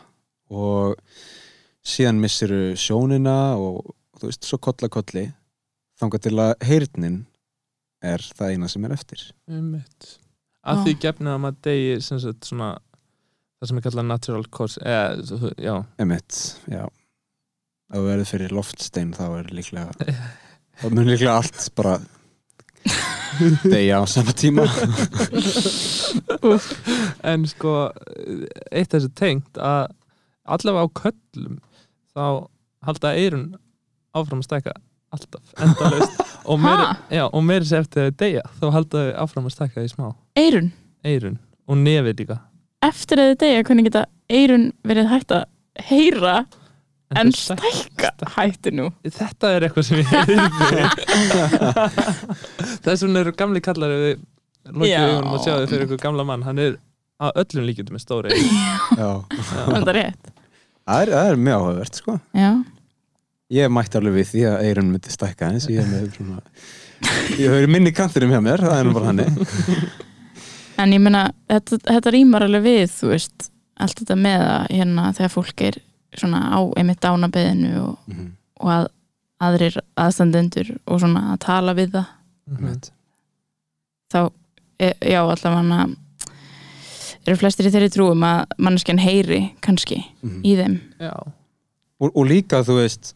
og síðan missir sjónina og þú veist, svo kolla kolli þangað til að heyrnin er það eina sem er eftir. Einmitt. að því gefna að maður deyji sem sagt svona það sem er kallað natural cause eða, já, emitt, já ef þú verður fyrir loftstein þá er líklega þá mun líklega allt bara deyja á sama tíma. En sko eitt þessu tengt að allavega á köllum þá halda eirun áfram að stækka alltaf endalaust. Og meiri, Ha? já, og meiri sér eftir að þau deyja þá halda þau áfram að stækka í smá. Eirun, eirun og nefið líka. Eftir að þið deyja hvernig geta eirun verið hægt að heyra en þau stæk- stækka hættu nú þetta er eitthvað sem ég heyrði þess vegna eru gamli kallar ef við lokið Já. augunum og sjáðu fyrir ykkur gamla mann hann er að öllum líkjum með stóri já. Já. er rétt? Það, er, það mjög áhugavert sko já, ég mætti alveg við því að eirun myndi stækka eins ég er með svona ég höfður minni kanturum hjá mér það er nú bara hannig en ég meina, þetta, þetta rýmar alveg við, þú veist allt þetta með að hérna þegar fólk er svona á einmitt dánabeðinu og, Mhm. og að aðrir aðstandendur og svona að tala við það Mhm. Einmitt. þá, e, já, allavega eru flestir í þeirri trúum að manneskjan heyri kannski Mhm. í þeim Já, og, og líka þú veist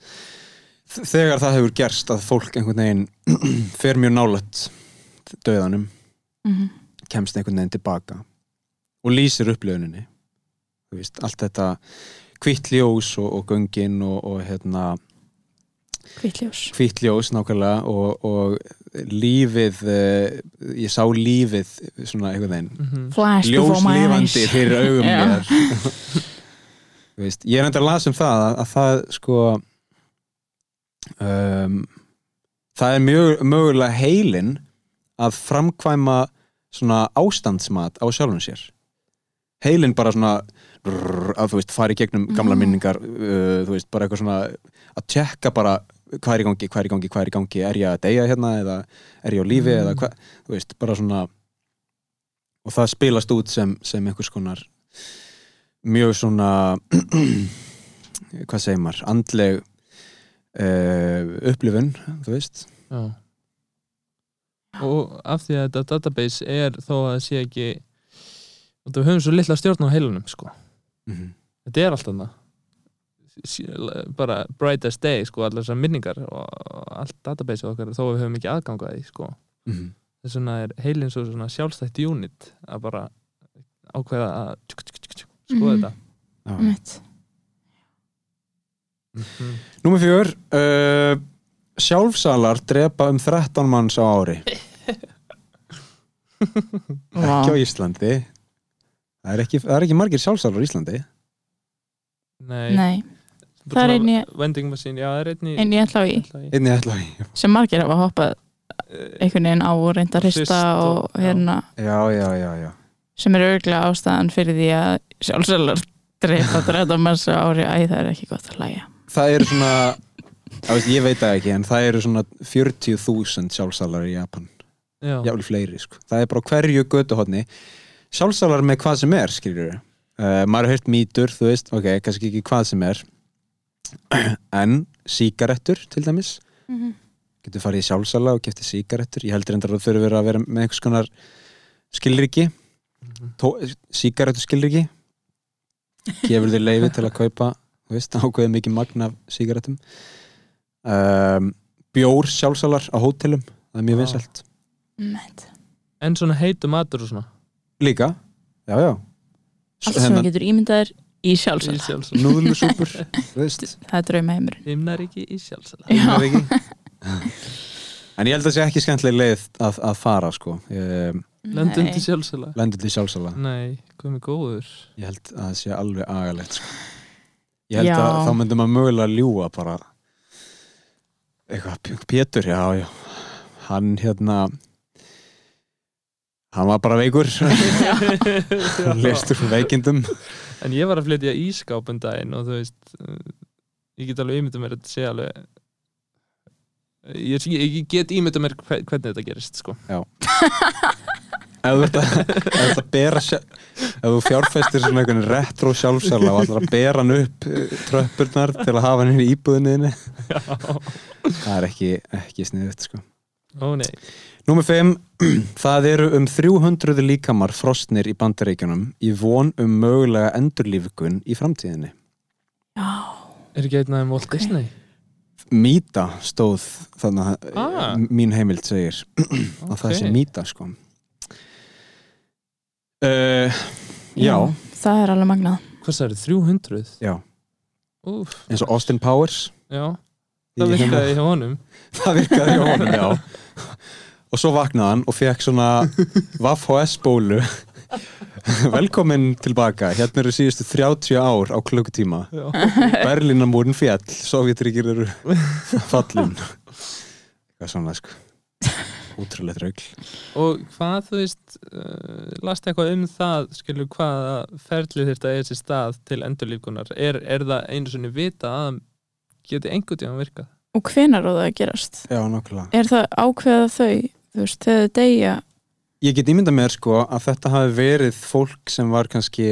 þegar það hefur gerst að fólk einhvern veginn fer mjög nálætt döðanum, mm kemst einhvern veginn tilbaka og lýsir upplöfuninni allt þetta hvitt ljós og, og göngin og, og hérna hvítljós hvitt ljós nákvæmlega og, og lífið eh, ég sá lífið svona flash before my ljóslifandi eyes fyrir augum mér. Þú veist, ég er enda að lasa um það að, að það sko um, það er mjög, mögulega heilin að framkvæma svona ástandsmat á sjálfum sér. Heilin bara svona rrr, að þú veist, fara í gegnum gamla Mm. minningar uh, þú veist, bara eitthvað svona að tjekka bara hvað er í gangi, hvað er í gangi, hvað er í gangi er ég að deyja hérna eða er ég á lífi Mm. eða hvað, þú veist, bara svona og það spilast út sem, sem einhvers konar mjög svona hvað segir maður, andleg uh, upplifun, þú veist Já. Og af því að þetta database er þó að það sé ekki og það höfum svo litla stjórn á heilunum sko. Mm -hmm. Þetta er alltaf það bara bright as day sko, allar þessar minningar og allt database okkar þó við höfum ekki aðgang að því sko. þess vegna er heilin svo svona sjálfstætt unit að bara ákveða að tjuk, tjuk, tjuk, tjuk, skoða Mhm. þetta Einmitt. Mhm. Númer fjör uh, Sjálfsalar drepa um 13 manns á ári ekki á Íslandi það er ekki, það er ekki margir sjálfsalar á Íslandi. Nei, Nei, það er svona einn í- vending machine, já það er einn í en ég ætla á í ætla í- einnig ætla ég sem margir hafa hoppað Eh, einhvern veginn á og reynda að hrista og hérna. Já, já, já, já. Sem er örglega ástæðan fyrir því að sjálfsölar drepa 13 manns á ári. Æ, það er ekki gott að hlæja. Það eru svona veist, ég veit það ekki, en það eru svona 40.000 sjálfsalar í Japan. Já, jáfnvel fleiri, sko. það er bara hverju götuhotni sjálfsalar með hvað sem er skilur uh, maður har hört mýtur, þú veist, ok, kannski ekki hvað sem er. En sígarettur til dæmis. Getur farið í sjálfsala og kefti sígarettur. Ég heldur endur að það þurfi að vera með einhvers konar skilriki Mhm. sígarettu skilriki gefur þér leifi til að kaupa þú veist, ákveðið mikið magn af sígarettum. Um, bjór sjálfsalar á hótelum. Það er mjög Já. vinsælt. En svona heitu matur og svona líka, já já. Allt sem þú getur ímyndaðir í sjálfsala. Núðlusúpur það er drauma heimurinn himnar ekki í sjálfsala en ég held að það sé ekki skemmtileg leið að, að fara sko. Um, lendum til sjálfsala. Lendur til sjálfsala. Nei, komið góður? Ég held að það sé alveg agalegt sko. ég held Já. að þá myndum að mögulega ljúa bara. Eitthvað, Pétur, já, já. Hann hérna hann var bara veikur. Lestur veikindum. En ég var að flytja ískáp um daginn og þú veist uh, ég get alveg ímyndað mér að þetta sé alveg ég, ég, ég get ímyndað mér hve- hvernig þetta gerist sko. að, ef þú ert að bera ef þú fjárfestir svona einhvern retro sjálfsala og ætlar að bera hann upp eh, tröppurnar til að hafa hann í íbúðinni það er ekki, ekki sniðut sko. Ó nei Númer 5. Það eru um 300 líkamar frostnir í bandaríkjunum í von um mögulega endurlífikun í framtíðinni. já, er ekki einn aðeim Walt. Disney Mýta stóð þannig að Ah. mín heimild segir að það sé mýta sko. Uh, já, það er alveg magnað hvað það eru, 300? já, Úf, eins og Austin Powers. já, það virkaði hjá honum Það virkaði hjá honum, já. Og svo vaknaði hann og fekk svona Vaff HS bólu. Velkomin tilbaka. Hérna eru síðustu 30 ár á klukkutíma. Berlínamúrin fjall, Sovjetríkir eru fallin Hvað svona sko Útrúlega draugl og hvað þú veist uh, last eitthvað um það skilur hvaða ferli þurft að er sér stað til endurlífkunar er, er það einu svona vita að það geti einhvern tíma virkað. Og hvenar á það að gerast? Já, nokkulega er það ákveða þau þú veist, þegar þau deyja? Ég get ímyndað mér sko að þetta hafi verið fólk sem var kannski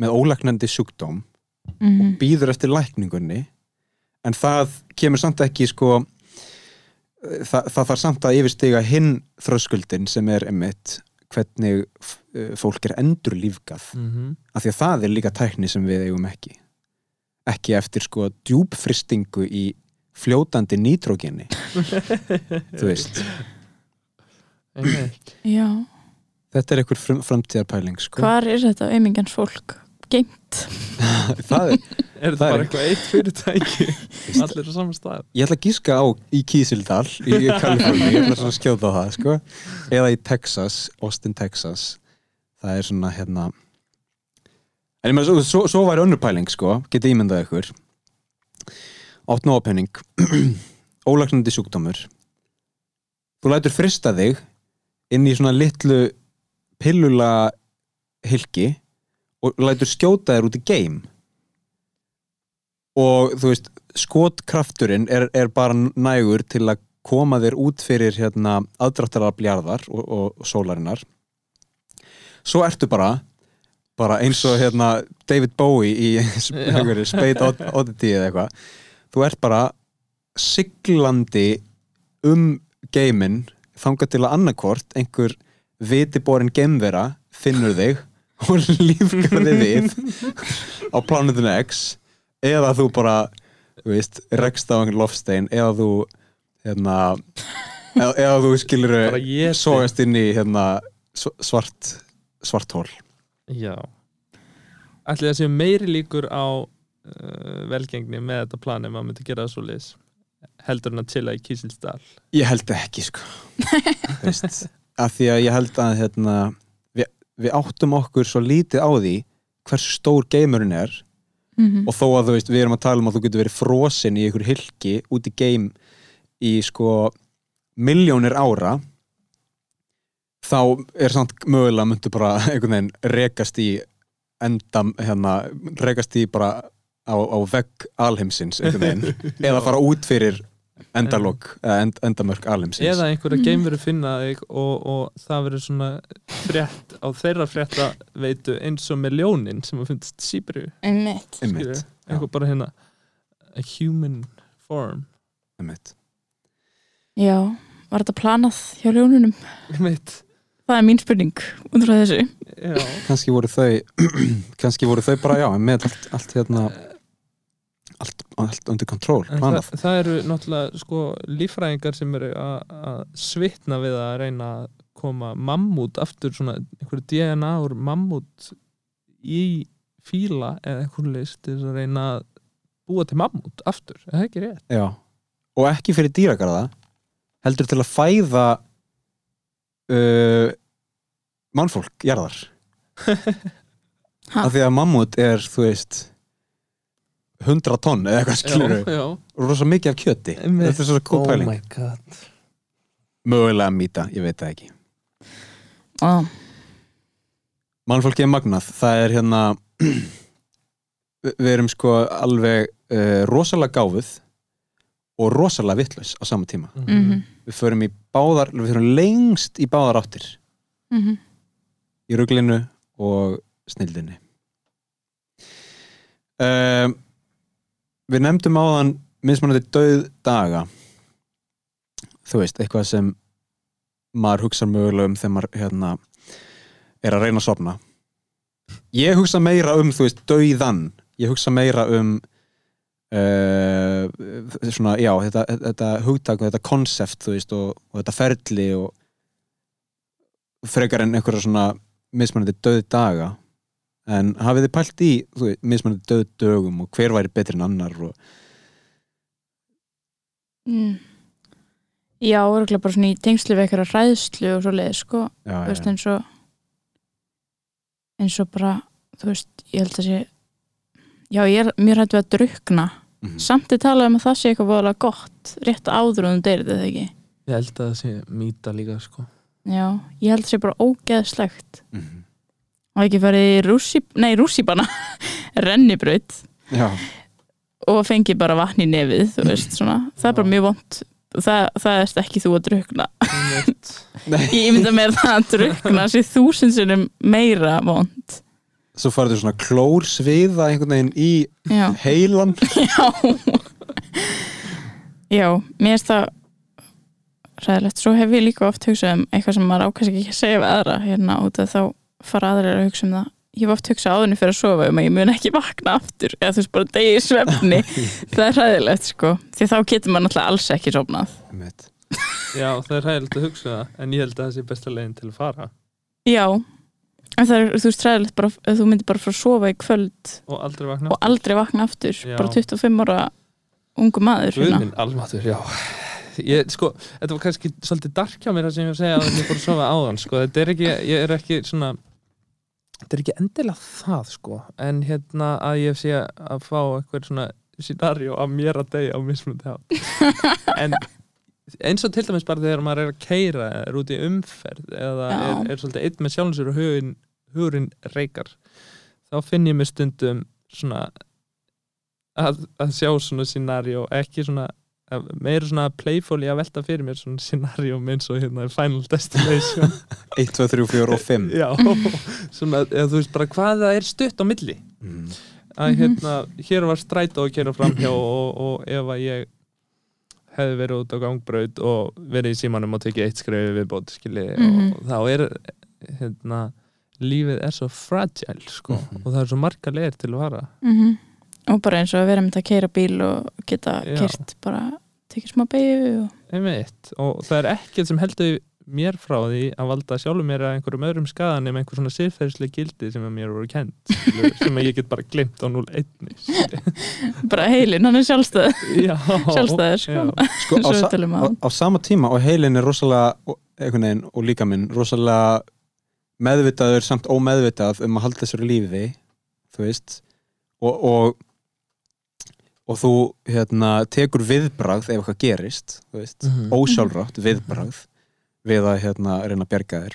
með ólæknandi sjúkdóm mm býður eftir lækningunni en það kemur samt ekki sko það, það þarf samt að yfirstiga hinn þröskuldin sem er einmitt hvernig fólk er endur lífgað mm af því að það er líka tækni sem við eigum ekki ekki eftir sko djúpfristingu í fljótandi nítrógeni þú veist. Já, þetta er einhver framtíðarpæling sko. hvar er þetta auðmingjans fólk geimt? það er, Er þetta bara eitthvað eitt fyrirtæki Allir á saman stað ég ætla að gíska á í Kísildal í Kaliforni, ég ætla að skjóta á það sko. eða í Texas, Austin, Texas það er svona hérna en ég með svo, svo, svo væri önnur pæling sko, getið ímyndað ykkur. Átt nópenning ólagnandi sjúkdómur. Þú lætur frista þig inn í svona litlu pillula hilki og lætur skjóta þér út í game og þú veist skotkrafturinn er, er bara nægur til að koma þér út fyrir hérna, aðdráttarar bjarðar og, og, og sólarinnar. Svo ertu bara bara eins og hérna David Bowie í Spade Od- Oddity eða eitthvað. Þú ert bara siglandi um geimin þangað til að annarkort einhver vitiborin geimvera finnur þig og lífgar þig við á plánutinu X eða þú bara veist, rekst á einhvern lofstein eða þú hérna, eða, eða þú skilur sogast inn í hérna, svart svart hól Já. Ætli það séu meiri líkur á uh, velgengni með þetta plani ef maður myndi gera það svo liðs heldur en að chilla í Kísildal? Ég held ekki sko. Veist, af því að ég held að hérna, við, við áttum okkur svo lítið á því hversu stór geimurinn er Mm og þó að þú veist, við erum að tala um að þú getur verið frosin í ykkur hilki út í geim í sko miljónir ára þá er samt mögulega myndu bara einhvern veginn rekast í enda, hérna, rekast í bara á, á vegg alheimsins einhvern veginn, eða fara út fyrir endalok, eða end, endamörk alheimsins. Eða einhverja geimveru finna þig og, og það verður svona frétt á þeirra frétta veitu eins og með ljónin sem að finnst síbru Einmitt. Einmitt, einhver bara hérna a human form. Einmitt. Já, var þetta planað hjá ljónunum? Einmitt. Það er mín spurning út frá þessu Já. kannski voru þau kannski voru þau bara, já, með allt, allt hérna allt, allt undir kontról, það, það eru náttúrulega sko líffræðingar sem eru að að svitna við að reyna að koma mammút aftur svona einhverju DNA úr mammút í fíla eða einhverju list til þess að reyna að búa til mammút aftur, er það ekki rétt? Já, og ekki fyrir dýragarða heldur til að fæða uh, mannfólk jarðar. Af því að mammut er, þú veist 100 tonn eða eitthvað skilur og rosa mikið af kjöti. Þetta er svo góð pæling Oh my god. Mögulega mýta, ég veit það ekki. Ó, mannfólki er magnað, það er hérna við erum sko alveg uh, rosalega gáfuð og rosalega vittlaus á sama tíma. Mhm, við förum í báðar, við förum lengst í báðar áttir. Mhm í ruglinu og snildinni. Um, við nefndum áðan mismunandi döð daga. Þú veist, eitthvað sem maður hugsa mögulega um þegar maður hérna, er að reyna að sofna. Ég hugsa meira um þú veist, döiðan ég hugsa meira um uh, svona, já, þetta, þetta hugtak og þetta konsept, þú veist, og, og þetta ferli og frekar en einhverja svona mismunandi döð daga en hafið þið pælt í þú veist, mismunandi döð dögum og hver væri betri en annar og mm. Já, örgulega bara svona í tengslu við eitthvað ræðslu og svo leið, sko. Já, þú veist, já, eins og eins og bara þú veist, ég held að sé já, ég er mjög hægt við að drukna Mhm. samt er talað um að það sé eitthvað voðalega gott rétt áður og þú deyrið þetta ekki? Ég held að það sé mýta líka sko já, ég held að sé bara ógeðslegt. Mhm. og ekki farið í rússí, nei, rússíbana rennibraut. Já, og fengi bara vatn í nefið þú veist, svona, það er bara mjög vont. Það, það er ekki þú að drukna ég mynda mér það að drukna sé þúsund sinnum meira vond svo farið þú svona klórsviða einhvern veginn í já, heilan já. Já, mér er það ræðilegt, svo hef ég líka oft hugsað um eitthvað sem maður ákvæmst ekki að segja við aðra hérna út að þá fara aðrir að hugsa um það. Ég hef oft hugsað áðunni fyrir að sofa um að ég mun ekki vakna aftur. Eða þú veist bara degi í svefni. Það er ræðilegt sko. Því þá getur maður náttúrulega alls ekki sofnað. Já, það er hægilegt að hugsa það en ég held að það sé besta leginn til að fara. Já, en það er þú veist ræðilegt bara að þú myndir bara fara að sofa í kvöld og aldrei vakna og aldrei vakna aftur. Já. bara 25 ára ungu maður Guð hérna. almatur, já ég, sko, þetta var kannski svolítið dark hjá mér það sem ég var að segja að ég fór að sofa áðan sko, þetta er ekki, ég er ekki svona þetta er ekki endilega það sko, en hérna að ég sé að fá eitthvað svona scenario af mér að deyja á mismunandi hátt. En eins og til dæmis bara þegar maður er að keira er út í umferð eða er, er svolítið einn með sjálfum sér og hugin, hugurinn reykar þá finn ég mig stundum svona að, að sjá svona scenario ekki svona meira svona playfully að velta fyrir mér svona scenario eins og hérna Final Destination 1, 2, 3, 4 og 5 já, svona, eða þú veist bara hvað það er stutt á milli mm. að Mhm. hérna, hér var strætó að kera framhjá og, og ef að ég hefði verið út á gangbraut og verið í símanum og tekið eitt skrefi viðbót skilji Mhm. og þá er hérna, lífið er svo fragile sko Mhm. og það er svo marga leir til að vara mm og bara eins og að vera með að keira bíl og geta kert bara tekið smá beigju og... einmitt. Og það er ekkert sem heldur mér frá því að valda sjálfur mér að einhverjum öðrum skaðan nema einhver svona siðferðslega gildi sem að mér voru kent sem að ég get bara glimt á 0-1 bara heilin, hann er sjálfstæð já, Sjálfstæður, sko. sko, á, sa á, á. sama tíma og heilin er rosalega veginn og líka minn rosalega meðvitaður samt ómeðvitað um að halda þessari lífi þú veist. Og, og og þú hérna, tekur viðbragð ef eitthvað gerist veist, Mhm. ósjálfrátt viðbragð við að hérna, reyna að bjarga þér.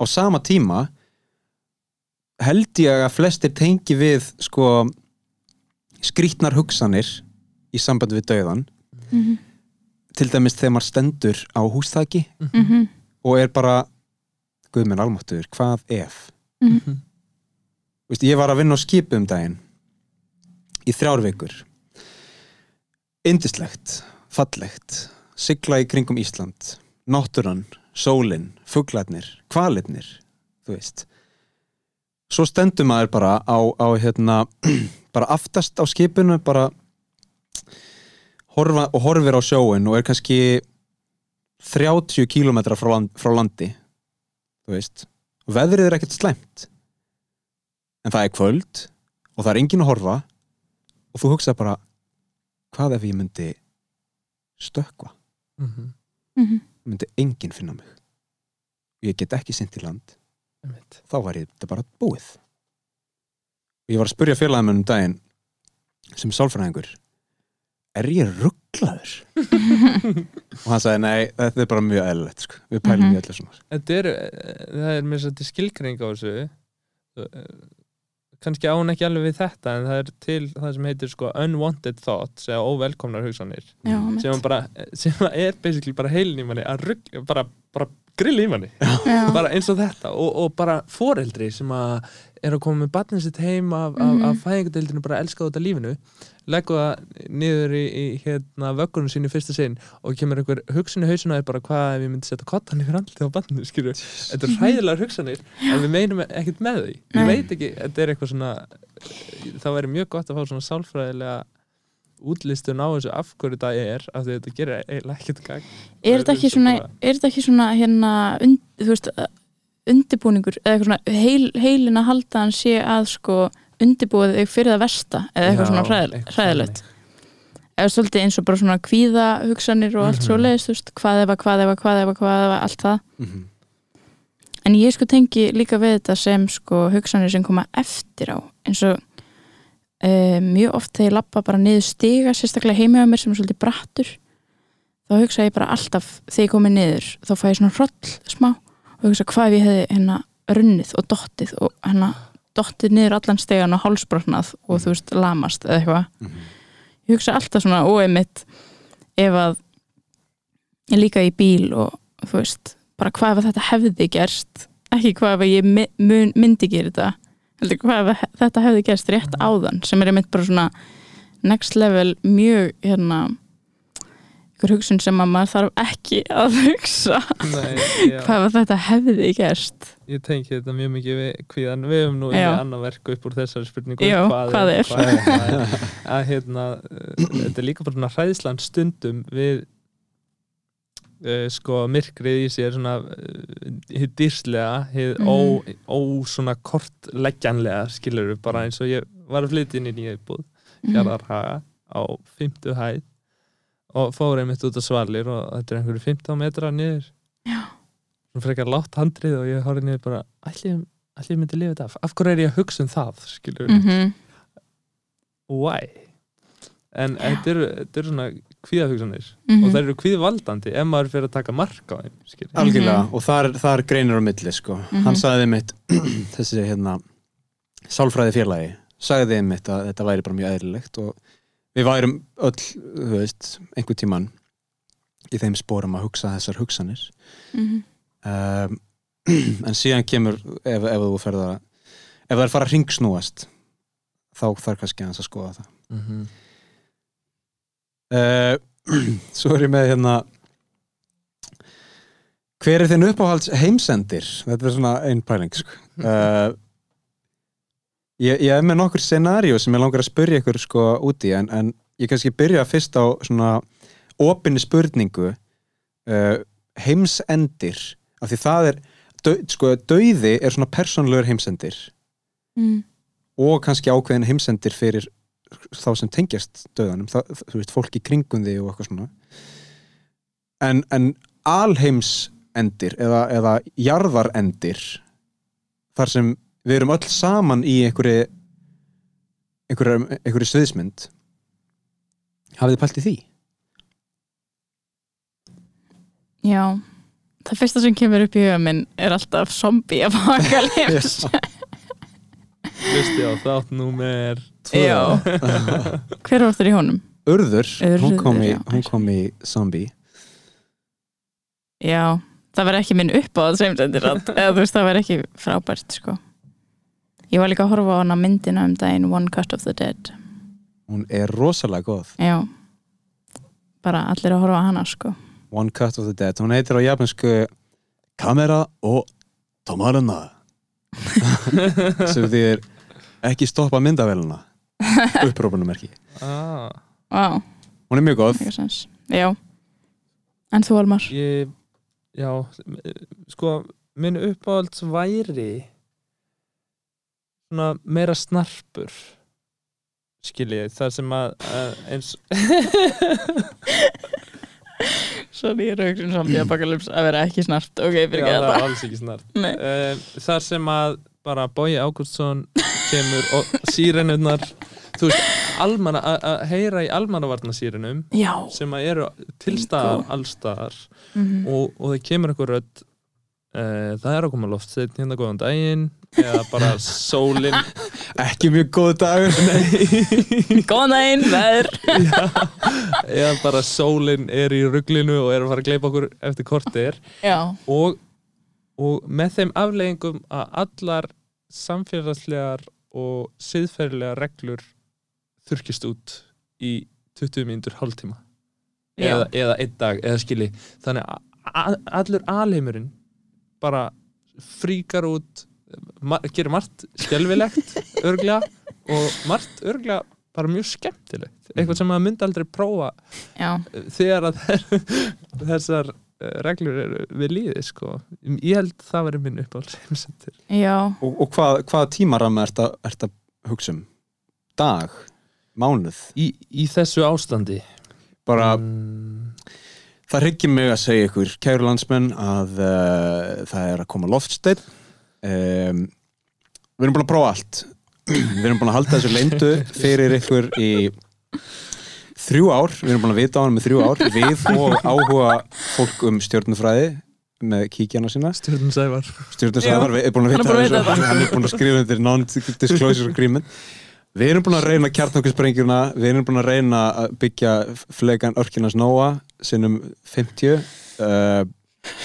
Á sama tíma held ég að flestir tengi við sko skrítnar hugsanir í sambandi við dauðan mm til dæmis þegar maður stendur á hústæki -hmm. og er bara guð minn almáttur, hvað ef? Mhm. Vist, ég var að vinna á skipu um daginn í þrjár vikur indislegt fallegt, sigla í kringum Ísland náttúran, sólin fuglarnir, kvalirnir þú veist. Svo stendur maður bara á, á hérna, bara aftast á skipinu bara horfa, og horfir á sjóin og er kannski 30 kílómetra frá, land, frá landi þú veist. Veðrið er ekkert slæmt en það er kvöld og það er enginn að horfa og þú hugsa bara hvað ef ég myndi stökkva? Mhm. Mhm. myndi enginn finna mig. Ég get ekki sint í land. Þá var ég þetta bara búið. Og ég var að spurja félagum um daginn sem sálfræðingur er ég rugglaður og hann sagði nei, þetta er bara mjög eðlilegt sko. við pælum í öllu svona Þetta er, eh, það er skilgreining á þessu. Eh, kannski án ekki alveg við þetta en það er til það sem heitir sko unwanted thoughts eða óvelkomnar hugsanir. Já, sem, mitt. að bara, sem er basically bara heilin í manni að rugg, bara, bara grill í manni. Bara eins og þetta og, og bara foreldri sem að er að koma með batnið sitt heim af, Mhm. af, af fæðingadeildinu bara elska þetta lífinu leggur það niður í, í hérna vöggunum sínu í fyrsta sinn og kemur einhver hugsun í hausuna er bara hvað ef ég myndi setja kottan yfir andlið á batninu skilju þetta er hræðilegar hugsanir en við meinum ekkert með því. Ég veit ekki, þetta er eitthvað svona það væri mjög gott að fá svona sálfræðilega útlistun á þessu af hverju það er af því þetta gerir eiginlega ekkert gang er þetta ekki svona, er þetta ekki svona hérna, und, þú veist, undibúningur eða eitthvað svona heil, heilin að halda hann sé að sko undibúið þig fyrir það versta eða eitthvað svona hræðil- hræðilegt. eða svolítið eins og bara svona kvíða hugsanir og allt Mhm. svo leiðist, þú veist, hvað efa, hvað efa, hvað efa, hvað efa, allt það. Mm en ég sko tengi líka við þetta sem sko hugsanir sem koma eftir á. Eins og uh, mjög oft þegar ég lappa bara niður stiga sérstaklega heima á mér sem er svolítið brattur þá hugsa ég bara alltaf þegar ég komi niður þá fæ ég svona hroll smá og hugsa hvað ég hefði hérna runnið og dottið og hérna dottið niður allan stegan og hálsbrotnað og þú veist lamast eða eitthvað -hmm. ég hugsa alltaf svona óeimitt ef að ég líka í bíl og þú veist, bara hvað ef þetta hefði gerst ekki hvað ef ég mun, myndi gera þetta heldur hvað ef þetta hefði gerst rétt áðan sem er einmitt bara svona next level mjög hérna ykkur hugsun sem að maður þarf ekki að hugsa. Nei, hvað þetta hefði gerst? Ég tengi þetta mjög mikið við kvíðan við höfum nú einu annað verk upp úr þessari spurningu. Já, hvað er? hvað er, hvað er að hérna uh, þetta er líka bara svona hræðslan stundum við uh, sko myrkrið í sér svona uh, hið dýrslega hið ó, ó svona kortleggjanlega skilur við bara eins og ég var að flytja inn í nýja íbúð Mhm. Hjarðarhaga á 50 hæð og fór einmitt út á svalir og þetta er einhverju 15 metra niður Já. svona frekar látt handrið og ég horfði niður bara allir, allir myndi lifa þetta af af hverju er ég að hugsa um það skilur við, Mhm. why en þetta eru, þetta eru svona kvíðahugsanir Mhm. og það eru kvíðvaldandi ef maður fyrir að taka mark á þeim algjörlega Mhm. og þar, þar greinir á milli sko. Mhm. hann sagði mitt þessi hérna sálfræði félagi sagði mitt að þetta væri bara mjög eðlilegt og við værum öll þú veist, einhver tíman í þeim spórum að hugsa þessar hugsanir Mhm. um, en síðan kemur ef, ef þú ferð að ef það er fara að ringsnúast þá þarf kannski að skoða það Mhm. uh, svo er ég með hérna hver er þinn uppáhalds heimsendir þetta er svona einn pæling sko. uh, ég, ég er með nokkur scenaríu sem ég langar að spyrja ykkur sko úti en, en ég kannski byrja fyrst á svona opinni spurningu uh, heimsendir af því það er dau, sko, dauði er svona persónlegur heimsendir Mhm. og kannski ákveðin heimsendir fyrir þá sem tengjast döðanum það, þú veist, fólk í kringum því og eitthvað svona en, en alheimsendir eða, eða jarðarendir þar sem við erum öll saman í einhverju einhverju, einhverju sviðsmynd. Hafið þið pælt í því? Já, það fyrsta sem kemur upp í huga minn er alltaf zombie apocalypse hlusti á þátt númer Já. Hver var þér í honum? Urður, hún Urður, kom í, já. hún kom í zombie. Já, það var ekki minn upp á það sem sendir eða þú veist það var ekki frábært sko Ég var líka að horfa á hana myndina um daginn One Cut of the Dead. Hún er rosalega góð. Já, bara allir að horfa á hana sko. One Cut of the Dead, hún heitir á japansku Kamera og Tomaruna. Sem því er ekki stoppa myndavélina upprópunumerki ah, Vá, hún er mjög góð. Já, en þú Almar? ég, já sko, minn uppáhalds væri svona meira snarpur skiljið, þar sem að, að eins Sorry, ég er auðvitað zombie apocalypse að vera ekki snart Ok, fyrir ekki það er þetta. alls ekki snart uh, þar sem að bara Bói Ágústsson kemur og sírenurnar þú veist, almanna, að- heyra í almannavarnasírenum Já. sem að eru tilstaðar allstaðar Mhm. og, og það kemur einhver rödd uh, það er að koma loftsteinn hérna góðan daginn eða bara sólin. Ekki mjög góð dagur Góðan daginn, veður. Já, eða bara sólin er í rugglinu og er að fara að gleypa okkur eftir kortir Já, og, og með þeim afleggingum að allar samfélagslegar og siðferðilegar reglur þurkist út í 20 mínútur hálftíma. Eða, eða einn dag eða skilji. Þannig að allur alheimurinn bara fríkar út ma gerir margt skelfilegt örglega og margt örglega bara mjög skemmtilegt eitthvað sem maður myndi aldrei prófa já, þegar að þessar eh, reglur eru við líði sko. ég held það verið minn já og, og hvað, hvað tímaramma ert að, ert að hugsa um? dag? mánuð? í, í þessu ástandi bara mm, Það hryggir mig að segja ykkur, kæru landsmenn, að uh, það er að koma loftsteinn. Um, við erum búin að prófa allt. við erum búin að halda þessu leyndu fyrir ykkur í þrjú ár. Við erum búin að vita á hann með þrjú ár. Við og áhuga fólk um stjórnufræði með kíkjana sína. Stjórnum Sævar Stjórnufræði er búin að Hann er vita búinn að þessu. Hann er búin að skrifa undir non-disclosure agreement. Við erum búin að reyna kjartnokkursprengjuna, við erum búin að reyna að byggja flegan örkilans Nóa sinnum 50 uh,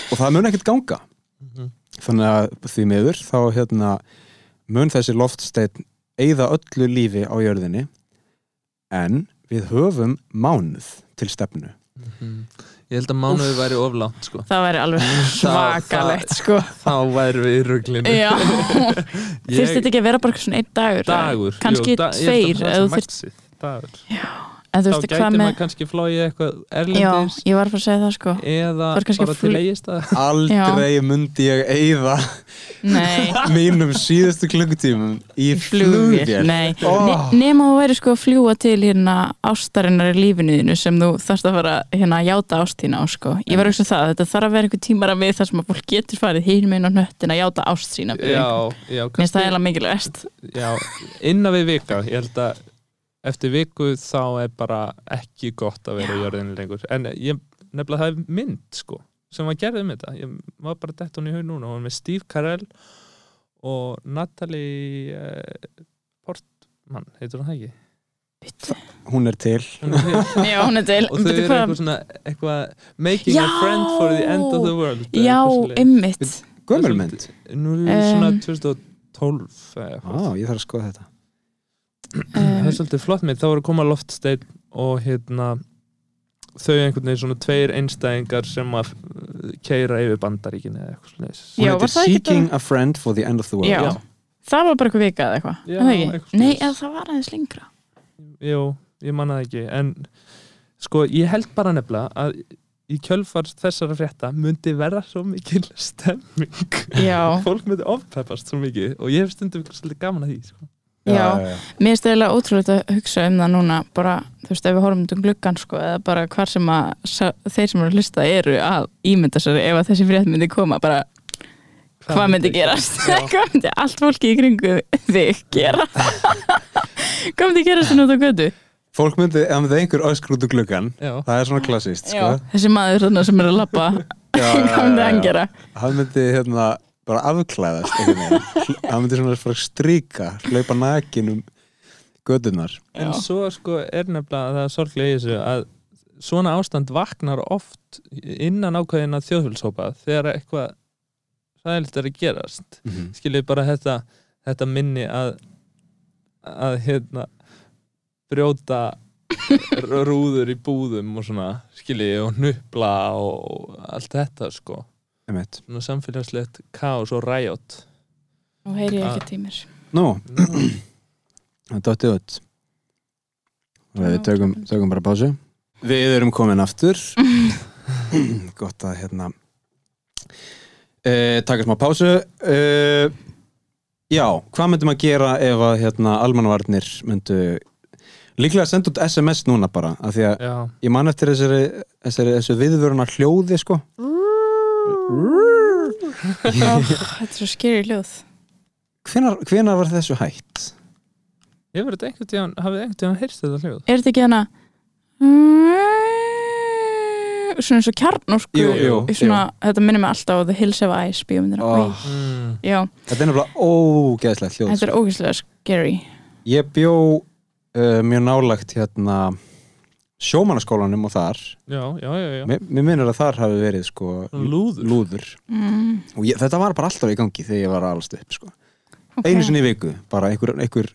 og það mun ekkert ganga. Þannig að því miður þá hérna, mun þessi loftsteinn eigða öllu lífi á jörðinni en við höfum mánuð til stefnu. Mhm. Ég held að mánuði væri oflátt sko. það væri alveg svakalegt sko. Þá væri við í ruglinu. Já, þurfti þetta ekki að vera bara svona einn dagur? Dagur. Kannski jú, da, ég held að tveir það þyrft- maxið, Dagur en þú Þá gæti maður með kannski flóið eitthvað já, erlendis ég var að fara að segja það sko. eða bara fl- til eigistað Aldrei myndi ég eigða nei, mínum síðustu klukkutímum í flugvél. nei. Ne nema þú væri sko að fljúa til hérna ástarinnar í lífinu þínu sem þú þarfst að fara hérna að játa ástína á sko. Ég var ekki það, þetta þarf að vera einhver tímar að við þar sem að fólk getur farið hinn með hnöttin að játa ást sína fyrir Já, já, mér finnst það eiginlega mikilvægst Já, innan við vika Ég held að eftir viku þá er bara ekki gott að vera í jörðinu lengur en ég, nefnilega það er mynd sko sem var gerðið um þetta ég var bara dett hún í haug núna og hún með Steve Carell og Natalie eh, Portman, heitur hún það ekki? Hún er til. Hún er hér. já, hún er til og þau eru hvað- eitthvað svona eitthvað making a Já! friend for the end of the world já, ymmit Gömulmynd. Nú er svona Um, 2012 eða Á, eitthvað. ég þarf að skoða þetta. Það er svolítið flott með, þá að koma loftsteinn og hérna þau einhvern veginn svona tveir einstæðingar sem að keira yfir bandaríkin eða eitthvað svona Já, var það ekki Seeking a Friend for the End of the World. Já. það var bara eitthvað vika eða eitthvað. Já, eitthvað nei, eða það var aðeins lengra. Jú, ég manna það ekki. En sko, ég held bara nefnilega að í kjölfar þessara frétta myndi verða svo mikil stemming já, fólk myndi ofpeppast svo mikið og ég hef stundum svolítið gaman að því sko. Já, mér finnst eiginlega ótrúlega að hugsa um það núna bara, þú veist, ef við horfum um gluggan sko, eða bara hvar sem að þeir sem eru að hlusta eru að ímynda sér ef að þessi frétt myndi koma, bara hvað myndi gerast? Já. hvað myndi allt fólki í kringu þig gera? Hvað myndi gerast þér náttúrulega götu? Fólk myndi, ef það einhver öskur út úr gluggan, Já. það er svona klassíst, sko. þessi maður þarna sem er að labba Já, hvað myndi hann gera? Hann myndi, hérna, bara afklæðast, einhvern veginn. Hann myndi svona fara að stríka, hlaupa nakin um gödunar. En Já. svo sko er nefnilega það er sorglega í þessu að svona ástand vaknar oft innan ákveðina þjóðfélshópa þegar eitthvað ræðilegt er að gerast Mm -hmm. skiljið bara þetta, þetta minni að að hérna brjóta rúður í búðum og svona skiljið og nupla og allt þetta sko. Svona samfélagslegt kaos og ræjót og heyri ég Ah. ekki tímir Nú, það dóttið út. Við tökum, tökum bara pásu. Við erum komin aftur. Gott að hérna e, taka smá pásu. E, já, hvað myndum að gera ef að hérna almanvarnir myndu líklega að senda út SMS núna bara af því að já, ég man eftir þessari, þessari þessu viðvöruna hljóði sko þetta er svo skeri hljóð. Hvenar, hvenar var þessu hægt? ég verið einhvern tíðan hafið einhvern tíðan heyrst þetta hljóð? Er þetta ekki hana? Svona eins og kjarnorku. Jú, jú, svona, þetta minnir mig alltaf á The Hills Have Eyes bíómyndina. Ó. oh. já, Þetta er nefnilega ógeðslegt hljóð þetta er ógeðslega scary. Ég bjó uh, mjög nálagt hérna sjómanaskólanum og þar já, já, já, já. mér, mér minnir að þar hafi verið sko lúður. lúður. mm, og ég, þetta var bara alltaf í gangi þegar ég var að alast upp sko. okay. einu sinni í viku, bara einhver, einhver,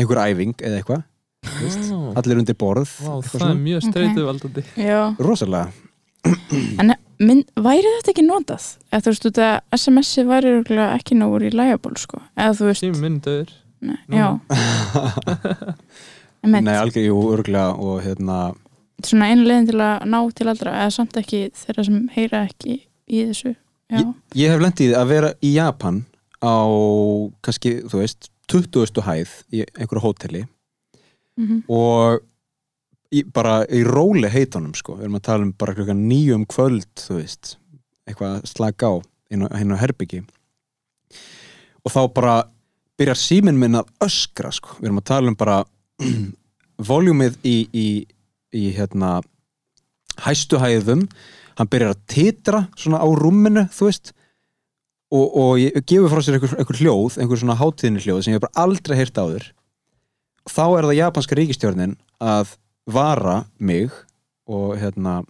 einhver æfing eða eitthvað Vá, allir undir borð eitthvað það er svona. mjög streituvaldandi já, rosalega en minn, væri þetta ekki notað eða þú veist, út að SMS-i væri ekki nógur í lægaból sko eða þú veist, Nú. já. Nei, algjör, jú, örglega og hérna svona einu leiðin til að ná til allra eða samt ekki þeirra sem heyra ekki í þessu já, Ég hef lendið að vera í Japan á kannski, þú veist 20. hæð í einhverju hóteli. Mm og í, bara í róli heitunum sko, við erum að tala um bara klukkan nýjum kvöld, þú veist eitthvað að slaka á inn á, á herbyggi. Og þá bara byrjar síminn minn að öskra sko, við erum að tala um bara voljúmið í, í, í hérna hæstu hæðum. Hann byrjar að titra svona á rúminu, þú veist og, og ég gefur frá sér einhver, einhver hljóð, einhver svona hátíðinni hljóð sem ég bara aldrei heyrt áður. Þá er það japanska ríkistjórnin að vara mig og hérna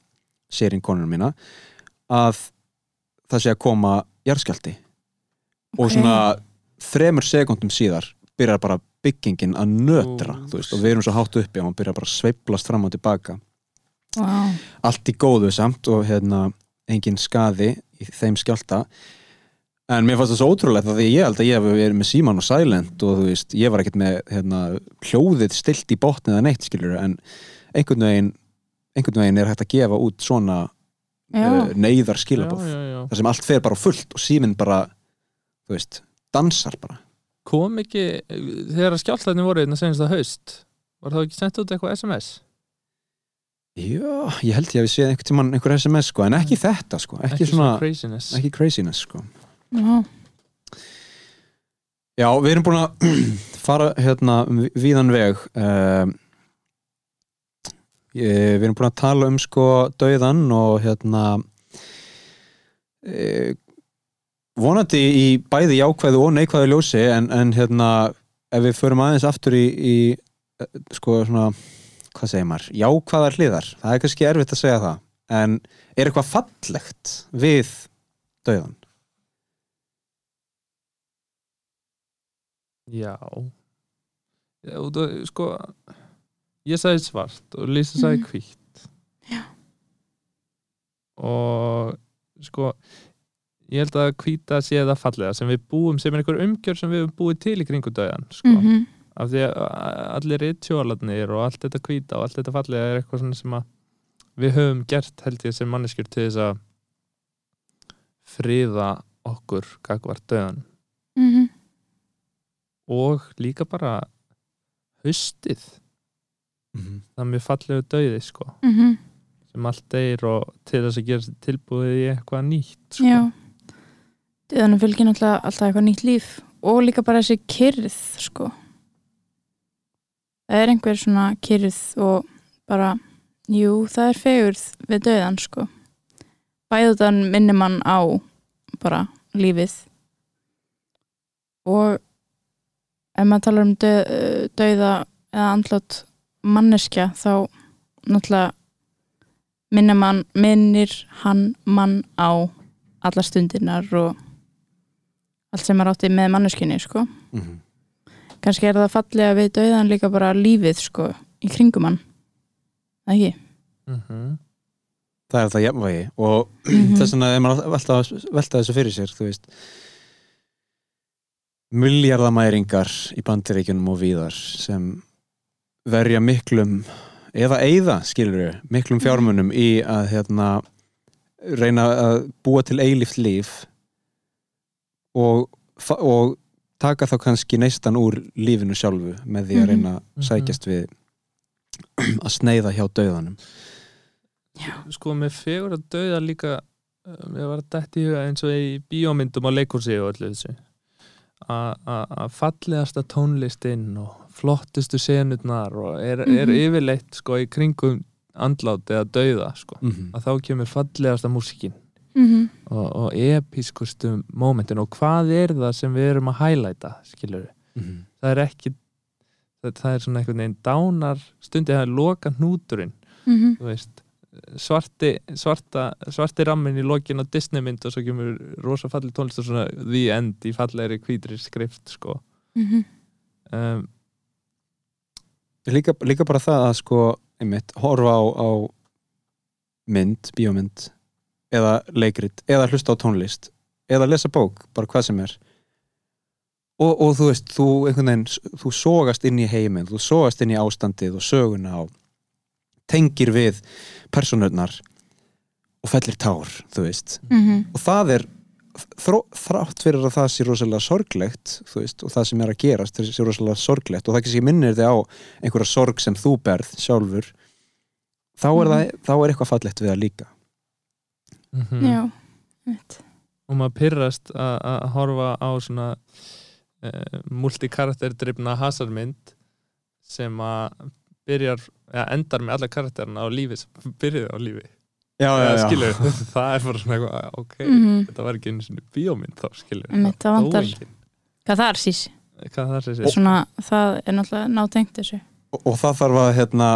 sérinn konunum mína að það sé að koma jarðskjálti og Ok. svona þremur sekundum síðar byrjar bara byggingin að nötra þú veist, og við erum svo hátt uppi og hann byrjar bara að sveiplast fram og tilbaka. Vá. allt í góðu samt og hérna engin skaði í þeim skjálta en mér fannst það svo ótrúlegt að því ég held að ég hef verið með síman og silent og þú veist, ég var ekkert með hérna, hljóðið stilt í botni eða neitt skilur en einhvern veginn einhvern veginn er hægt að gefa út svona Já. uh, neyðar skilabóð þar sem allt fer bara fullt og síminn bara þú veist, dansar bara kom ekki, þegar skjálflæðin voru einna senast að haust var það ekki sendt út eitthvað SMS Já, ég held ég að við séð einhvern tímann einhver SMS sko, en ekki þetta sko, ekki, svona, craziness. ekki craziness sko. Já. Já, við erum búin að fara hérna um víðan veg ég, við erum búin að tala um sko dauðan og hérna e, vonandi í bæði jákvæðu og neikvæðu ljósi en, en hérna ef við förum aðeins aftur í, í eh, sko svona hvað segir maður, jákvæðar hliðar. Það er kannski erfitt að segja það en er eitthvað fallegt við dauðan? já. Já, og það, sko ég sagði svart og Lisa sagði Mhm. hvítt. Og sko ég held að hvíta sé það fallega sem við búum, sem er einhver umgjör sem við höfum búið til í kringu döðan sko. Mhm. af því að allir rítjólarnir og allt þetta hvíta og allt þetta fallega er eitthvað svona sem að við höfum gert held ég sem manneskjur til þess að friða okkur gagvart döðan Mhm. og líka bara haustið það er mjög fallegu döði sko Mhm. sem allt deyr og til þess að gera tilbúið í eitthvað nýtt sko. Döðanum fylgir náttúrulega alltaf eitthvað nýtt líf og líka bara þessi kyrð sko. Það er einhver svona kyrð og bara, jú, það er fegurð við döðan sko. Bæðutan minnir mann á bara lífið og ef maður talar um döð, döða eða andlát manneskja þá náttúrulega minnir, mann, minnir hann mann á alla stundirnar og allt sem maður átti með manneskinni sko. Mm -hmm. kannski er það fallega við döðan líka bara lífið sko, í kringum hann Það ekki? Mhm. Það er það jafnvægi og Mhm. þess vegna er maður alltaf að velta þessu fyrir sér þú veist miljardamæringar í bandiríkjunum og víðar sem verja miklum eða eigða, skilur við, miklum fjármunum í að hérna reyna að búa til eilíft líf og, og taka þá kannski neistan úr lífinu sjálfu með því að Mhm. reyna að Mhm. sækjast við að sneiða hjá dauðanum sko með fegur að dauða líka um, ég var að dætt í huga eins og í bíómyndum á leikursi og öllu þessu A- a- að fallegasta tónlistinn og flottustu senurnar og er, er Mhm. yfirleitt sko í kringum andlát eða dauða sko mm -hmm. að þá kemur fallegasta músikin Mm -hmm. og, og episkustu mómentin og hvað er það sem við erum að hælæta skilur Mhm. það er ekki það, það er svona einhvern veginn dánar stundi það er loka hnúturinn Mhm. þú veist svarti, svarta, svarti rammin í lokin á Disney mynd og svo kemur rosa falleg tónlist og svona the end í fallegri hvítri skrift sko Mhm. um, líka, líka bara það að sko einmitt, horfa á, á mynd, bíómynd eða leikrit, eða hlusta á tónlist eða lesa bók, bara hvað sem er og, og þú veist þú einhvern veginn, þú sogast inn í heiminn þú sogast inn í ástandið og söguna og tengir við personurnar og fellir tár, þú veist Mhm. og það er þrátt fyrir að það sé rosalega sorglegt veist, og það sem er að gerast sé rosalega sorglegt og það kannski minnir þig á einhverja sorg sem þú berð sjálfur þá er, Mhm. það, þá er eitthvað fallegt við það líka mm Já, veit og maður pyrrast að að horfa á svona uh, multikarakter-drifna hasarmynd sem að byrjar, ja, endar með alla karakterina á lífi sem byrjuði á lífi. Já, Eða, skilur, það er bara svona eitthvað ok, Mhm. þetta var ekki einu svona bíómynd þá skilur Einmitt, það vantar- engin. Hvað það er sís? svona, það er náttúrulega nátengt þessu. Og, og það þarf að hérna,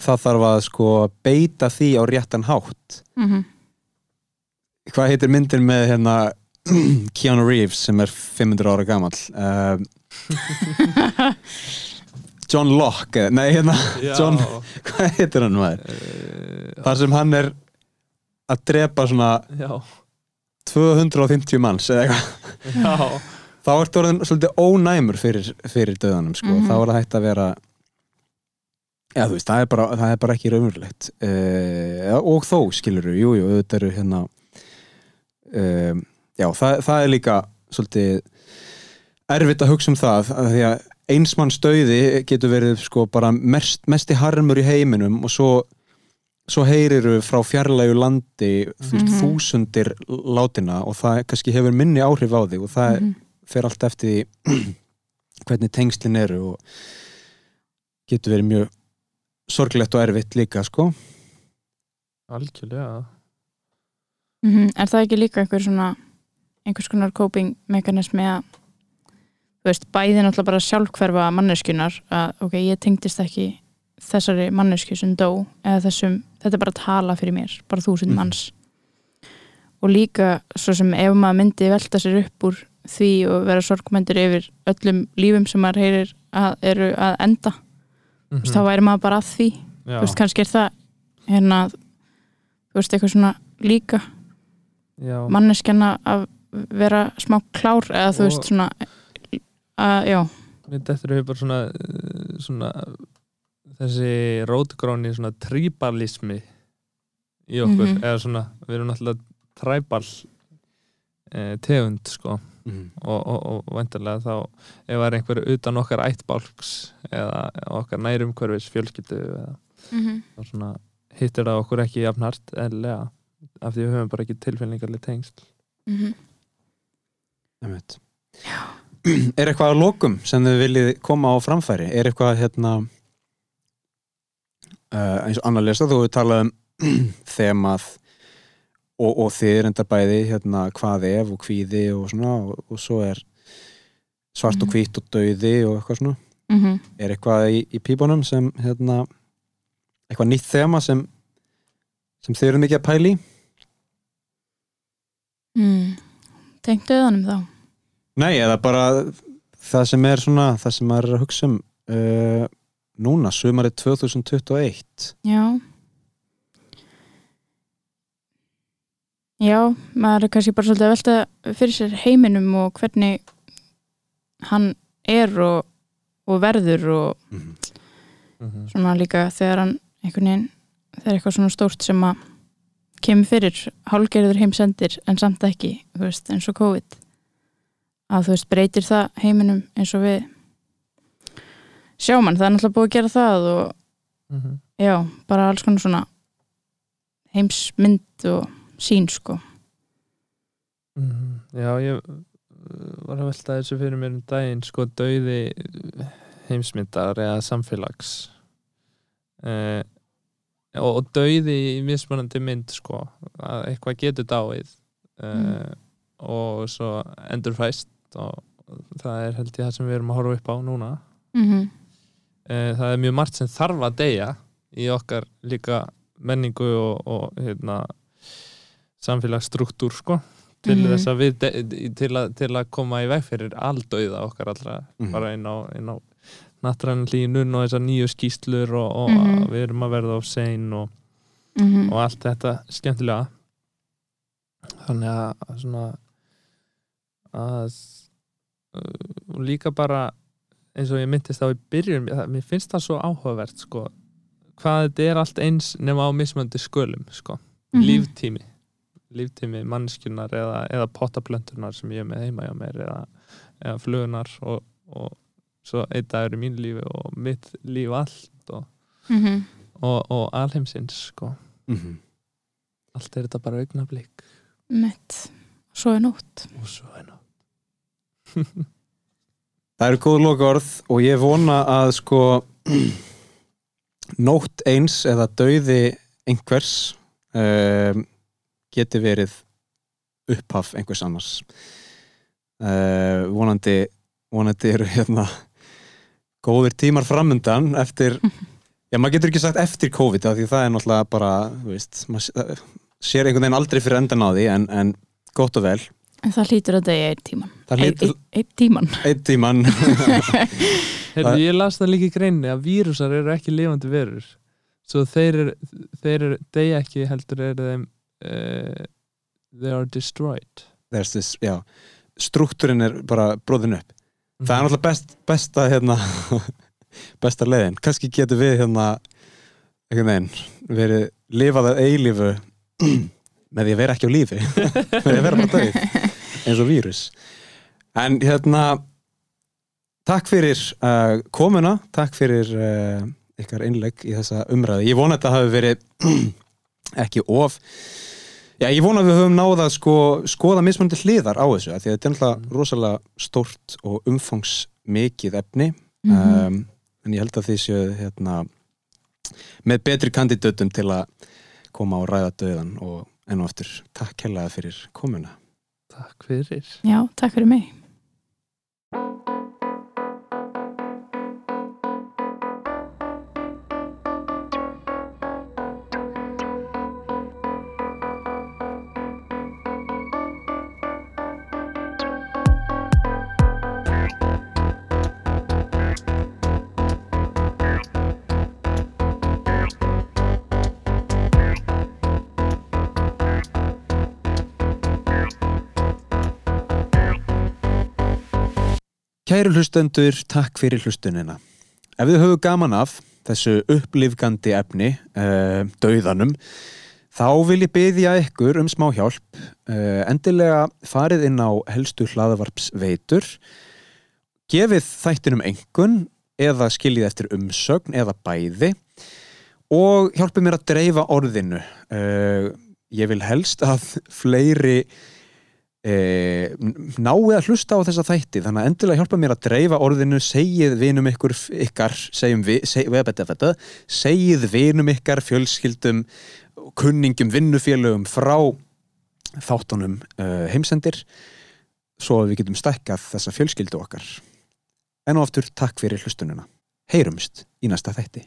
það þarf að sko beita því á réttan hátt. Mm hvað heitir myndin með hérna Keanu Reeves sem er 500 ára gamall? Uh, John Locke nei hérna, John- hvað heitir hann maður? Uh, þar sem hann er að drepa svona já, 250 manns eða eitthvað. Þá ertu orðin svolítið ónæmur fyrir, fyrir döðanum sko. Mhm. þá er það hægt að vera já þú veist, það er bara, það er bara ekki raunverulegt. Uh, og þó skilur við, jú, jú, auðvitað eru hérna um, já, það, það er líka svolítið erfitt að hugsa um það að því að einsmanns döiði getur verið sko bara mest, mesti harmur í heiminum og svo svo heyriru frá fjarlægu landi þú veist, Mhm. þúsundir látina og það kannski hefur minni áhrif á þig og það Mhm. fer allt eftir því hvernig tengslin eru og getur verið mjög sorglegt og erfitt líka sko algjörlega Mhm. Er það ekki líka einhver svona einhvers konar coping mekanismi að þú veist, bæði náttúrulega bara sjálfhverfa manneskjunar að ok, ég tengdist ekki þessari mannesku sem dó eða þessum, þetta er bara að tala fyrir mér bara þúsund Mhm. manns. Og líka svo sem ef maður myndi velta sér upp úr því og vera sorgmændur yfir öllum lífum sem maður heyrir að eru að enda mm þú veist, þá væri maður bara að því. Já, þú veist, kannski er það hérna, þú veist, eitthvað svona líka manneskjana að vera smá klár eða þú Og- veist svona að, já, mér dettur hefur bara svona, uh, svona þessi rótgróni svona tribalismi í okkur, Mhm. eða svona við erum náttúrulega tribal eh, tegund sko. Mm. og, og, og vendarlega þá ef það er einhver utan okkar ættbálks eða okkar nærumhverfis fjölskyldu eða þá svona hittir það okkur ekki jafnhart eðlilega af því við höfum bara ekki tilfinningarlega tengsl. Einmitt. er eitthvað að lokum sem þið viljið koma á framfæri? Er eitthvað hérna uh, eins og annar lesa þú hefur talað um þemað og, og þið er enda bæði hérna hvað ef og hvíði og svona og, og svo er svart og Mhm. hvít og dauði og eitthvað svona. Mm er eitthvað í, í pípunum sem hérna eitthvað nýtt þema sem sem þið eru mikið að pæli mm. tengt auðanum þá Nei, eða bara það sem er svona, það sem maður er að hugsa um uh, núna, sumarið 2021 já já, maður er kannski bara svolítið að velta fyrir sér heiminum og hvernig hann er og, og verður og mm. Mhm. svona líka þegar hann einhvern veginn, þegar eitthvað svona stórt sem að kemur fyrir hálgerður heimsendir en samt ekki þú veist, eins og COVID að þú veist, breytir það heiminum eins og við sjáum hann, það er náttúrulega búið að gera það og Mhm. já, bara alls konar svona heimsmynd og sín sko Mhm. Já, ég uh, var að velta þessu fyrir mér um daginn sko dauði heimsmyndar eða samfélags uh, og, og dauði í mismunandi mynd sko að eitthvað getur dáið uh, og svo endurfæst og það er held ég það sem við erum að horfa upp á núna mm -hmm. uh, það er mjög margt sem þarf að deyja í okkar líka menningu og, og hérna, samfélagsstruktúr sko til Mhm. þess að við til að, til að koma í veg fyrir aldauða okkar allra Mhm. bara inn á, inn á nattræn hlínun og þessar nýju skýslur og, og Mhm. við erum að verða of sein og, Mm og allt þetta skemmtilega þannig að svona að uh, líka bara eins og ég myndist á í byrjun mér finnst það svo áhugavert sko hvað þetta er allt eins nema á mismöndi skölum sko Mhm. líftími líftími mannskjunar eða, eða pottaplöntunar sem ég er með heima hjá mér eða, eða flugunar og, og svo einn dagur í mín lífi og mitt líf allt og, -hmm. og, og alheimsins sko. Mm allt er þetta bara augnablík mitt, svo er nótt. Og svo er nú Það eru góð loka orð og ég vona að sko nótt eins eða dauði einhvers um, geti verið upphaf einhvers annars. Uh, vonandi vonandi eru hérna góðir tímar framundan eftir, já maður getur ekki sagt eftir COVID af því það er náttúrulega bara þú veist, maður sér einhvern veginn aldrei fyrir endan á því en, en gott og vel. En það hlýtur að degja einn tíman. Það hlýtur- Einn ein, ein tíman. Einn tíman. Heyrðu, ég las það líka í greinni að vírusar eru ekki lifandi verur. Svo þeir eru, þeir eru deyja ekki heldur er þeim uh, they are destroyed. There's this, já, struktúrin er bara bróðin upp það er náttúrulega best, besta hérna, besta leiðin. Kannski getur við hérna veginn verið lifað að eilífu með því að vera ekki á lífi. Með því að vera bara döið eins og vírus. En hérna takk fyrir uh, komuna. Takk fyrir uh, ykkar innlegg í þessa umræði ég vona að þetta hafi verið ekki of Já, ég vona að við höfum náða að sko, skoða mismunandi hliðar á þessu, af því að þetta er náttúrulega rosalega stórt og umfangsmikið efni, Mhm. um, en ég held að því séu hérna, með betri kandidatum til að koma og ræða döðan og enn og aftur takk kærlega fyrir komuna. Takk fyrir Já, takk fyrir mig Kæru hlustendur, takk fyrir hlustunina. Ef þið höfum gaman af þessu upplifgandi efni, uh, dauðanum, þá vil ég byggja ykkur um smá hjálp. Uh, endilega farið inn á helstu hlaðavarpsveitur, gefið þættinum engun eða skiljið eftir umsögn eða bæði og hjálpið mér að dreifa orðinu. Uh, ég vil helst að fleiri e, náið að hlusta á þessa þætti þannig að endilega hjálpa mér að dreifa orðinu segið vinum ykkur ykkar við, seg, veta, segið vinum ykkar fjölskyldum kunningum, vinnufélögum frá þáttunum uh, heimsendir svo að við getum stækkað þessa fjölskyldu okkar. En og aftur takk fyrir hlustununa heyrumst í næsta þætti